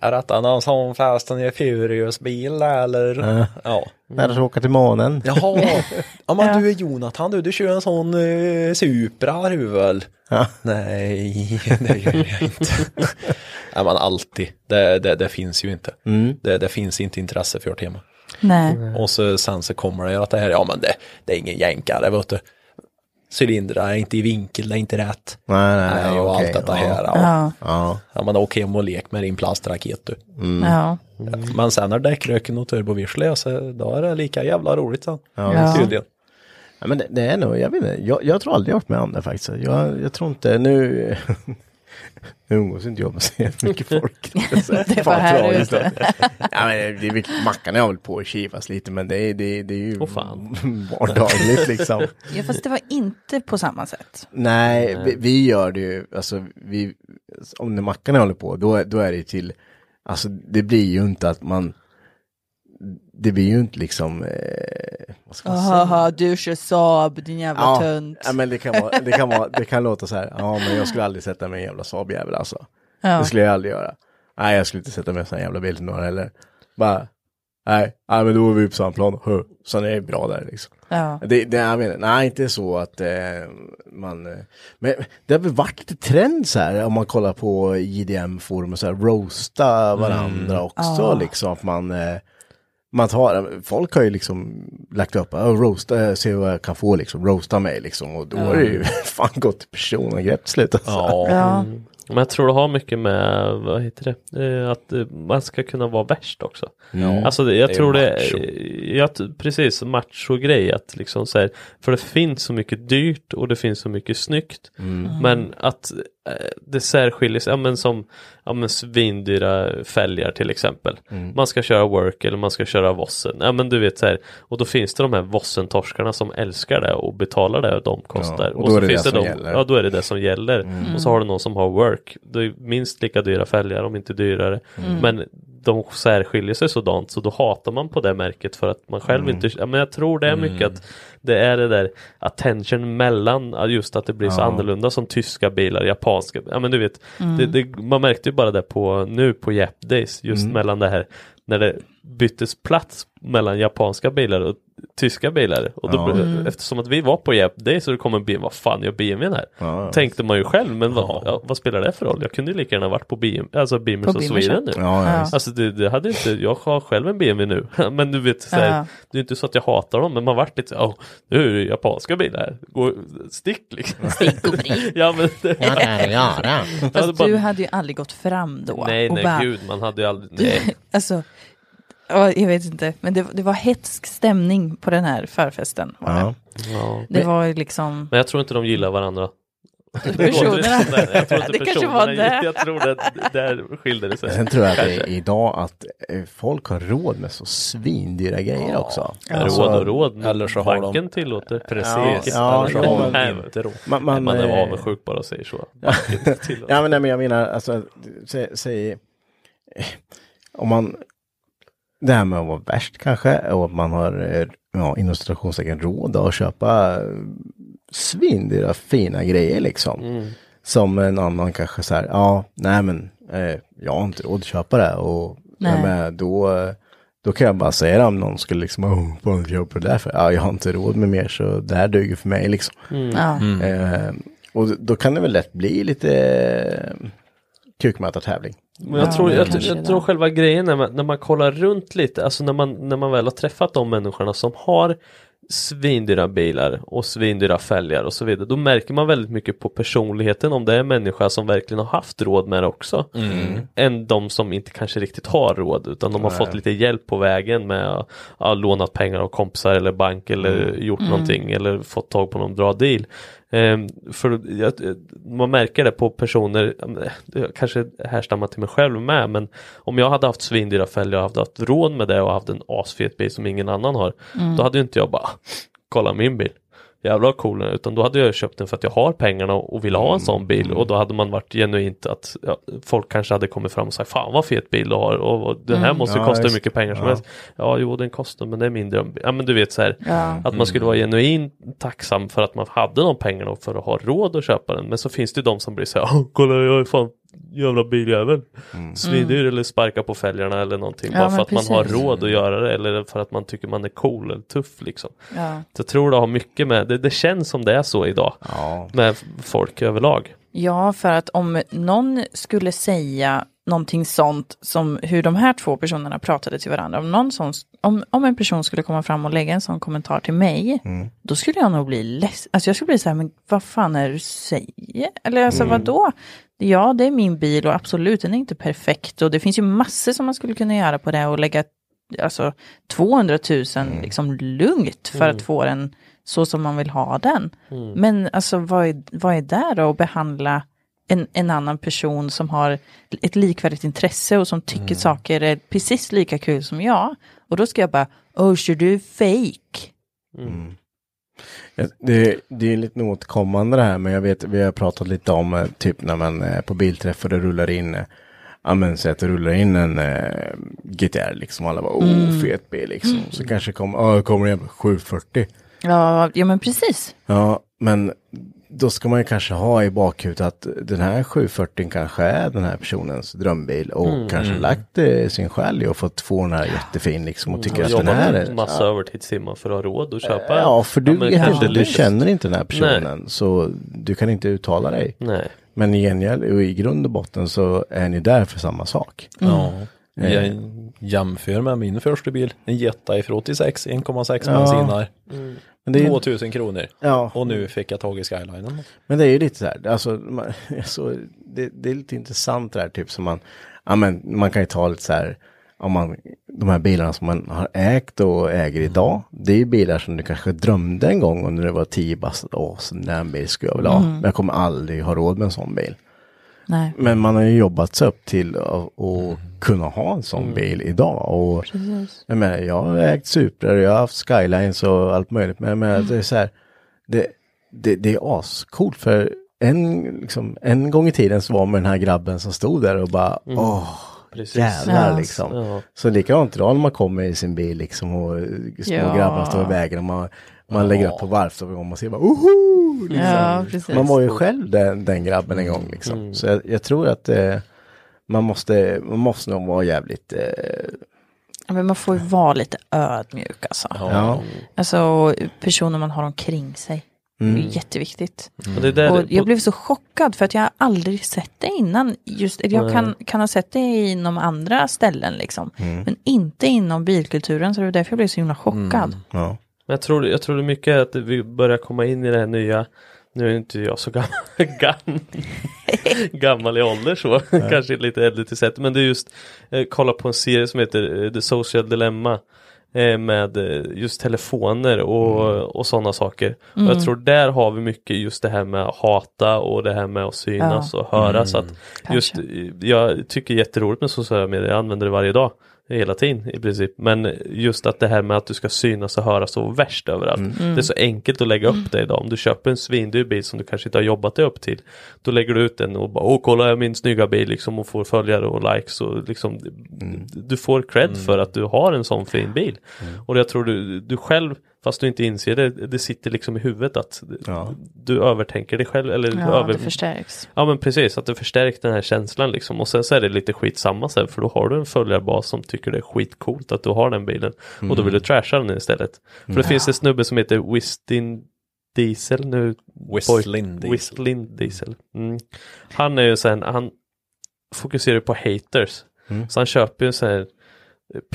är detta någon sån Fast and Furious bil eller? Ja. Ja. När du ska åka till månen. Jaha, ja men du är Jonathan du, du kör en sån uh, Supra du väl? Ja. Nej, det gör jag inte. ja men alltid, det, det, det finns ju inte. Mm. Det, det finns inte intresse för tema. Nej. Och så, sen så kommer det att det här, ja men det, det är ingen jänkare vet du. Cylindrar är inte i vinkel, det är inte rätt. Nej, nej, Nej, och okej, allt detta ja. här. Ja. Ja. Ja. Ja men åk hem och lek med din plastraket du. Ja. Men sen när däckröken och turbovirsel är så då är det lika jävla roligt sen. Ja. Tydligen. Ja, men det, det är nog, jag vet inte, jag, jag tror aldrig jag varit med om det faktiskt. Jag, jag tror inte, nu, nu umgås inte jag med så mycket folk. Det var här ute. Ja, men det är, Mackan har väl på att kivas lite, men det är, det, det är ju Åh, fan. vardagligt liksom. ja, fast det var inte på samma sätt. Nej, vi, vi gör det ju, alltså vi, om när Mackan håller på, då, är- då är det till, alltså det blir ju inte att man, det blir ju inte liksom, eh, vad ska man säga? Haha, du kör Saab, din jävla Ja, tönt. ja, men det kan, vara, det, kan vara, det kan låta så här, ja men jag skulle aldrig sätta mig i en jävla Saab-jävel alltså. Ja. Det skulle jag aldrig göra. Nej, jag skulle inte sätta mig i en sån här jävla bil till några heller. Bara, nej, nej men då är vi på samma plan. Hö. Sen är det bra där liksom. Ja. Det, det, jag menar, nej, inte så att eh, man... Eh, men det har väl varit lite trend så här om man kollar på JDM-forum och så här, roasta varandra också Ja. liksom. Att man, eh, man tar, folk har ju liksom lagt upp, oh, roasta, eh, se vad jag kan få liksom, roasta mig liksom. Och då är det ju fan gått till personangrepp till slut alltså. Ja. Ja. Men jag tror det har mycket med, vad heter det, eh, att eh, man ska kunna vara värst också. Mm. Alltså det, jag Det är tror det, macho. jag, precis macho grej att liksom så här, för det finns så mycket dyrt och det finns så mycket snyggt. Men att det särskiljer sig, ja men som ja, men svindyra fälgar till exempel. Man ska köra work eller man ska köra vossen. Ja men du vet så här, och då finns det de här vossen-torskarna som älskar det och betalar det och de kostar. och då är det finns det som de, gäller. Ja då är det det som gäller. Och så har du någon som har work. Det är minst lika dyra fälgar om inte dyrare. Men de särskiljer sig sådant så då hatar man på det märket för att man själv inte, ja, men jag tror det är mycket att det är det där attention mellan, just att det blir så Ja. annorlunda som tyska bilar, japanska, ja men du vet, det, det, man märkte ju bara det på nu på Jap Days, just mellan det här när det byttes plats mellan japanska bilar och tyska bilar. Och då, Ja. blev- Eftersom att vi var på Jap Days så det kom en bil, vad fan gör BMWn här? Ja. Tänkte man ju själv, men vad, ja, vad spelar det för roll? Jag kunde ju lika gärna varit på BM, alltså of Beamers, Sweden nu. Ja, ja. Ja. Alltså det, det hade inte, jag har själv en BMW nu, men du vet, så här, Ja. det är inte så att jag hatar dem, men man vart lite åh, nu är det japanska bilar här, Gå, stick liksom. Stick och brik. ja men det, göra? jag hade Fast du hade ju aldrig gått fram då. Nej och nej bara, gud, man hade ju aldrig, nej. alltså, ja, jag vet inte, men det, det var hetsk stämning på den här förfesten. Var det. Ja. Ja. det var ju liksom, Men jag tror inte de gillar varandra. personerna. Nej, jag tror inte Det kanske var det. jag tror det, där skilde det sig. Sen tror jag att det är idag att eh, folk har råd med så svindyra grejer också. Alltså, Råd och råd, Eller så har de- banken tillåter. Precis, Ja, eller så har de inte råd. Man, Man, man, är eh, avundsjuk bara och säger så. Ja men, nej, men jag menar, alltså, säg, säg om man, det här med att vara värst kanske, och att man har, eh, ja, inom citationstecken råd att köpa eh, svindyra fina grejer liksom. Mm. Som en annan kanske så här, ja, nej men, eh, jag har inte råd att köpa det och Nej. nej. Men, då, då kan jag bara säga det om någon skulle liksom, åh, vad köper du det där för? Ja, jag har inte råd med mer så det här duger för mig liksom. ja. Eh, och då kan det väl lätt bli lite eh, kukmätartävling. Men jag, Ja, tror, jag, jag, är tror själva grejen när man, när man kollar runt lite, alltså när man, när man väl har träffat de människorna som har svindyra bilar och svindyra fälgar och så vidare. Då märker man väldigt mycket på personligheten om det är en människa som verkligen har haft råd med det också. Än de som inte kanske riktigt har råd utan de har fått lite hjälp på vägen med att ha lånat pengar av kompisar eller bank eller gjort någonting eller fått tag på någon bra deal. Ehm, för jag, man märker det på personer, kanske härstammar till mig själv med, men om jag hade haft svindyra fälgar och hade haft råd med det och haft en asfet bil som ingen annan har, då hade inte jag bara, kolla min bil. Jävlar vad cool den utan då hade jag köpt den för att jag har pengarna och vill ha en sån bil och då hade man varit genuint att ja, folk kanske hade kommit fram och sagt fan vad fet bil du har och, och den här måste ju Ja, kosta hur mycket pengar som Ja. helst. Ja jo den kostar men det är min drömbil. Ja men du vet så här, att man skulle vara genuint tacksam för att man hade de pengarna och för att ha råd att köpa den. Men så finns det ju de som blir så här, "Åh, kolla jag är fan jävla biljävel. Svindyr eller sparka på fälgarna eller någonting. Ja, bara för att man har precis. råd att göra det eller för att man tycker man är cool eller tuff liksom. Ja. Så jag tror det har mycket med, det, det känns som det är så idag. Ja. Med folk överlag. Ja, för att om någon skulle säga någonting sånt som hur de här två personerna pratade till varandra, om, någon sån, om, om en person skulle komma fram och lägga en sån kommentar till mig, då skulle jag nog bli ledsen. Alltså jag skulle bli så här, men vad fan är det du säger? Eller alltså vadå? Ja, det är min bil och absolut, den är inte perfekt och det finns ju massor som man skulle kunna göra på det och lägga alltså 200 000 liksom lugnt för att få den så som man vill ha den. Men alltså vad är, vad är det då att behandla en, en annan person som har ett likvärdigt intresse och som tycker saker är precis lika kul som jag. Och då ska jag bara, oh, så du är fake. Ja, Det, det är lite återkommande det här, men jag vet, vi har pratat lite om eh, typ när man är på bilträff och det rullar in, eh, ja men säg att det rullar in en eh, GTR liksom, alla bara, oh fet bil liksom. Så kanske kommer, ja det kommer en 740. Ja, ja men precis. Ja, men då ska man ju kanske ha i bakhuvudet att den här 740 kanske är den här personens drömbil och kanske lagt eh, sin själ i och fått få den här jättefin liksom och tycker att den här är... massa övertidstimmar för att ha råd att köpa. Ja, för du, kanske inte, du känner inte den här personen så du kan inte uttala dig. Nej. Men i gengäld, och i grund och botten så är ni där för samma sak. Ja. Eh. Jag jämför med min första bil, en Jetta ifrån 86, 1,6 Ja. bensinar. Men det, är, 2000 kronor. ja, Och nu fick jag tag i Skylinen. men det är ju lite så här, alltså, man, så, det, det är lite intressant det här, typ som man, ja men man kan ju ta lite så här, om man, de här bilarna som man har ägt och äger idag, det är ju bilar som du kanske drömde en gång om när du var 10 bast, åh, så den här bil skulle jag vilja ha, men jag kommer aldrig ha råd med en sån bil. Nej. Men man har ju jobbat sig upp till att att kunna ha en sån bil idag. Och jag, menar, jag har ägt Supra jag har haft Skylines och allt möjligt. Men jag menar, det är så här, det, det, det är ascoolt för en, liksom, en gång i tiden så var man den här grabben som stod där och bara, åh, Precis. jävlar Ja. liksom. Ja. Så likadant idag när man kommer i sin bil liksom och små Ja. grabbar står i vägen och man, man lägger upp på varvstopp och man ser bara, oho! Liksom. Ja. Man var ju själv den, den grabben en gång liksom. Så jag, jag tror att eh, man, måste, man måste nog vara jävligt... Eh, Ja, Men man får ju vara lite ödmjuk alltså. ja. Alltså personer man har omkring sig. Det är jätteviktigt. Och det är där, Och jag blev så chockad för att jag har aldrig sett det innan. Just, jag kan, kan ha sett det inom andra ställen liksom. Men inte inom bilkulturen så det var därför jag blev så himla chockad. ja. Men jag tror, jag tror det är mycket att vi börjar komma in i det här nya. Nu är inte jag så gammal, gammal, gammal i ålder så, kanske lite äldre till sätt, men det är just eh, kolla på en serie som heter eh, The Social Dilemma eh, med eh, just telefoner och, och sådana saker. Och jag tror där har vi mycket just det här med att hata och det här med att synas och höras. Att just, jag tycker jätteroligt med sociala medier, jag använder det varje dag hela tiden i princip. Men just att det här med att du ska synas och höras så värst överallt. Det är så enkelt att lägga upp det idag. Om du köper en svindyr bil som du kanske inte har jobbat dig upp till. Då lägger du ut den och bara åh kolla jag min snygga bil liksom och får följare och likes och liksom du får cred för att du har en sån fin bil. Och jag tror du, du själv fast du inte inser det, det sitter liksom i huvudet att Ja. du övertänker dig själv eller Ja, över, det förstärks. Ja men precis, att det förstärker den här känslan liksom och sen så är det lite skitsamma sen för då har du en följarbas som tycker det är skitcoolt att du har den bilen och då vill du trasha den istället. För det finns en snubbe som heter Wistin Diesel nu. Whistlin Diesel. Whistlin Diesel. Mm. Han är ju sen, han fokuserar på haters. Så han köper ju så här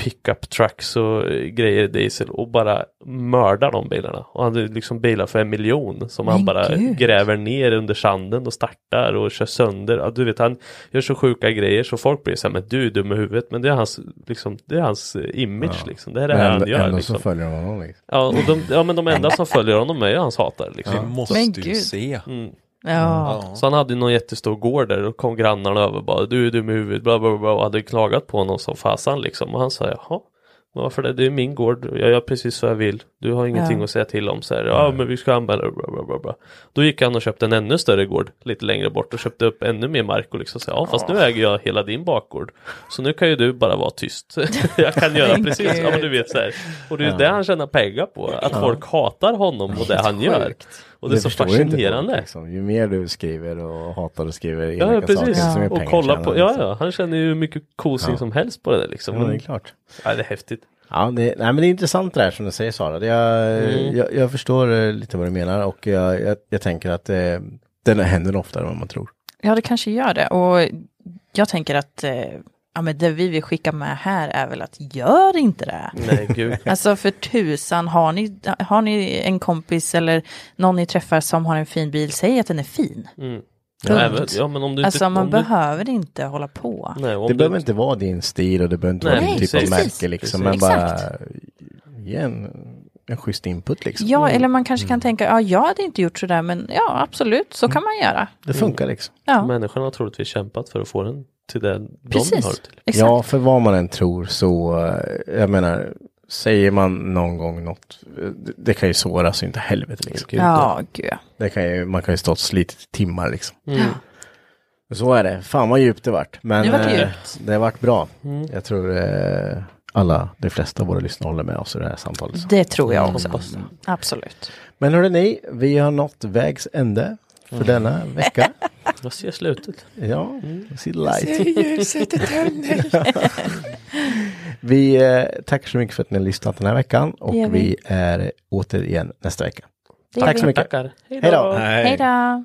pickup trucks och eh, grejer i diesel och bara mördar de bilarna. Och han hade liksom bilar för en miljon som han Men bara gud. gräver ner under sanden och startar och kör sönder. Ja, du vet han gör så sjuka grejer så folk blir så här, men du är dum i huvudet. Men det är hans, liksom, det är hans eh, image liksom. Det är det han gör. ändå Liksom. så följer de honom. Liksom. Ja, och de, ja men de enda som följer honom är ju hans hatare Vi liksom. måste Men ju gud. se. Mm. Ja. Så han hade någon jättestor gård där och kom grannarna över och bara du är dum i huvudet bla bla bla och hade klagat på honom som fasan liksom och han sa jaha men varför det? Det är min gård, jag gör precis så jag vill. Du har ingenting Ja. att säga till om. Så här, ja men vi ska använda bla bla bla bla. Då gick han och köpte en ännu större gård lite längre bort och köpte upp ännu mer mark och liksom sa ja fast nu äger jag hela din bakgård. Så nu kan ju du bara vara tyst. jag kan göra precis, ja men du vet så här. Och det är ju det han tjänar pengar på. Att folk hatar honom och det han gör. Och det är så fascinerande. folk, liksom. Ju mer du skriver och hatar och skriver Ja, elaka precis. saker, desto mer Och pengar kolla tjänar på, ja, liksom. ja, han känner ju hur mycket kosing Ja. som helst på det där liksom. Ja, det är klart. Ja, det är häftigt. Ja, det, nej, men det är intressant det här som du säger Sara. Det, jag, Mm. jag, jag förstår eh, lite vad du menar och jag, jag, jag tänker att eh, den händer oftare än vad man tror. Ja, det kanske gör det. Och jag tänker att eh, ja, men det vi vill skicka med här är väl att gör inte det. Nej, gud. Alltså för tusan, har ni, har ni en kompis eller någon ni träffar som har en fin bil, säg att den är fin. Mm. Ja, även, ja, men om du Alltså inte, man om du, behöver inte hålla på. nej, Det du, behöver inte vara din stil och det behöver inte Nej, vara din typ av precis. märke liksom. Men bara ge en, en schysst input liksom. Ja, eller man kanske kan tänka, ja jag hade inte gjort sådär, men ja absolut, så kan man göra. Det funkar liksom. Ja, Människan har troligtvis kämpat för att få den till det de precis. har till. Exakt. Ja, för vad man än tror så, eh, jag menar, säger man någon gång något, eh, det, det kan ju såra så inte helvete liksom. Ja, gud. Det kan ju, man kan ju stå och slitit i timmar liksom. Mm. Så är det. Fan vad djupt det vart. Men Det vart eh, djupt. det vart bra. Mm. Jag tror eh, alla, de flesta av våra lyssnare håller med oss i det här samtalet. Det tror jag också. Det. Absolut. Men hörde ni, vi har nått vägs ände för denna vecka. Jag ser slutet. Ja, see the light. vi eh, tackar så mycket för att ni har lyssnat den här veckan och vi. vi är återigen nästa vecka. Det Tack så mycket. Tackar. Hej Hej då. då. Hej då.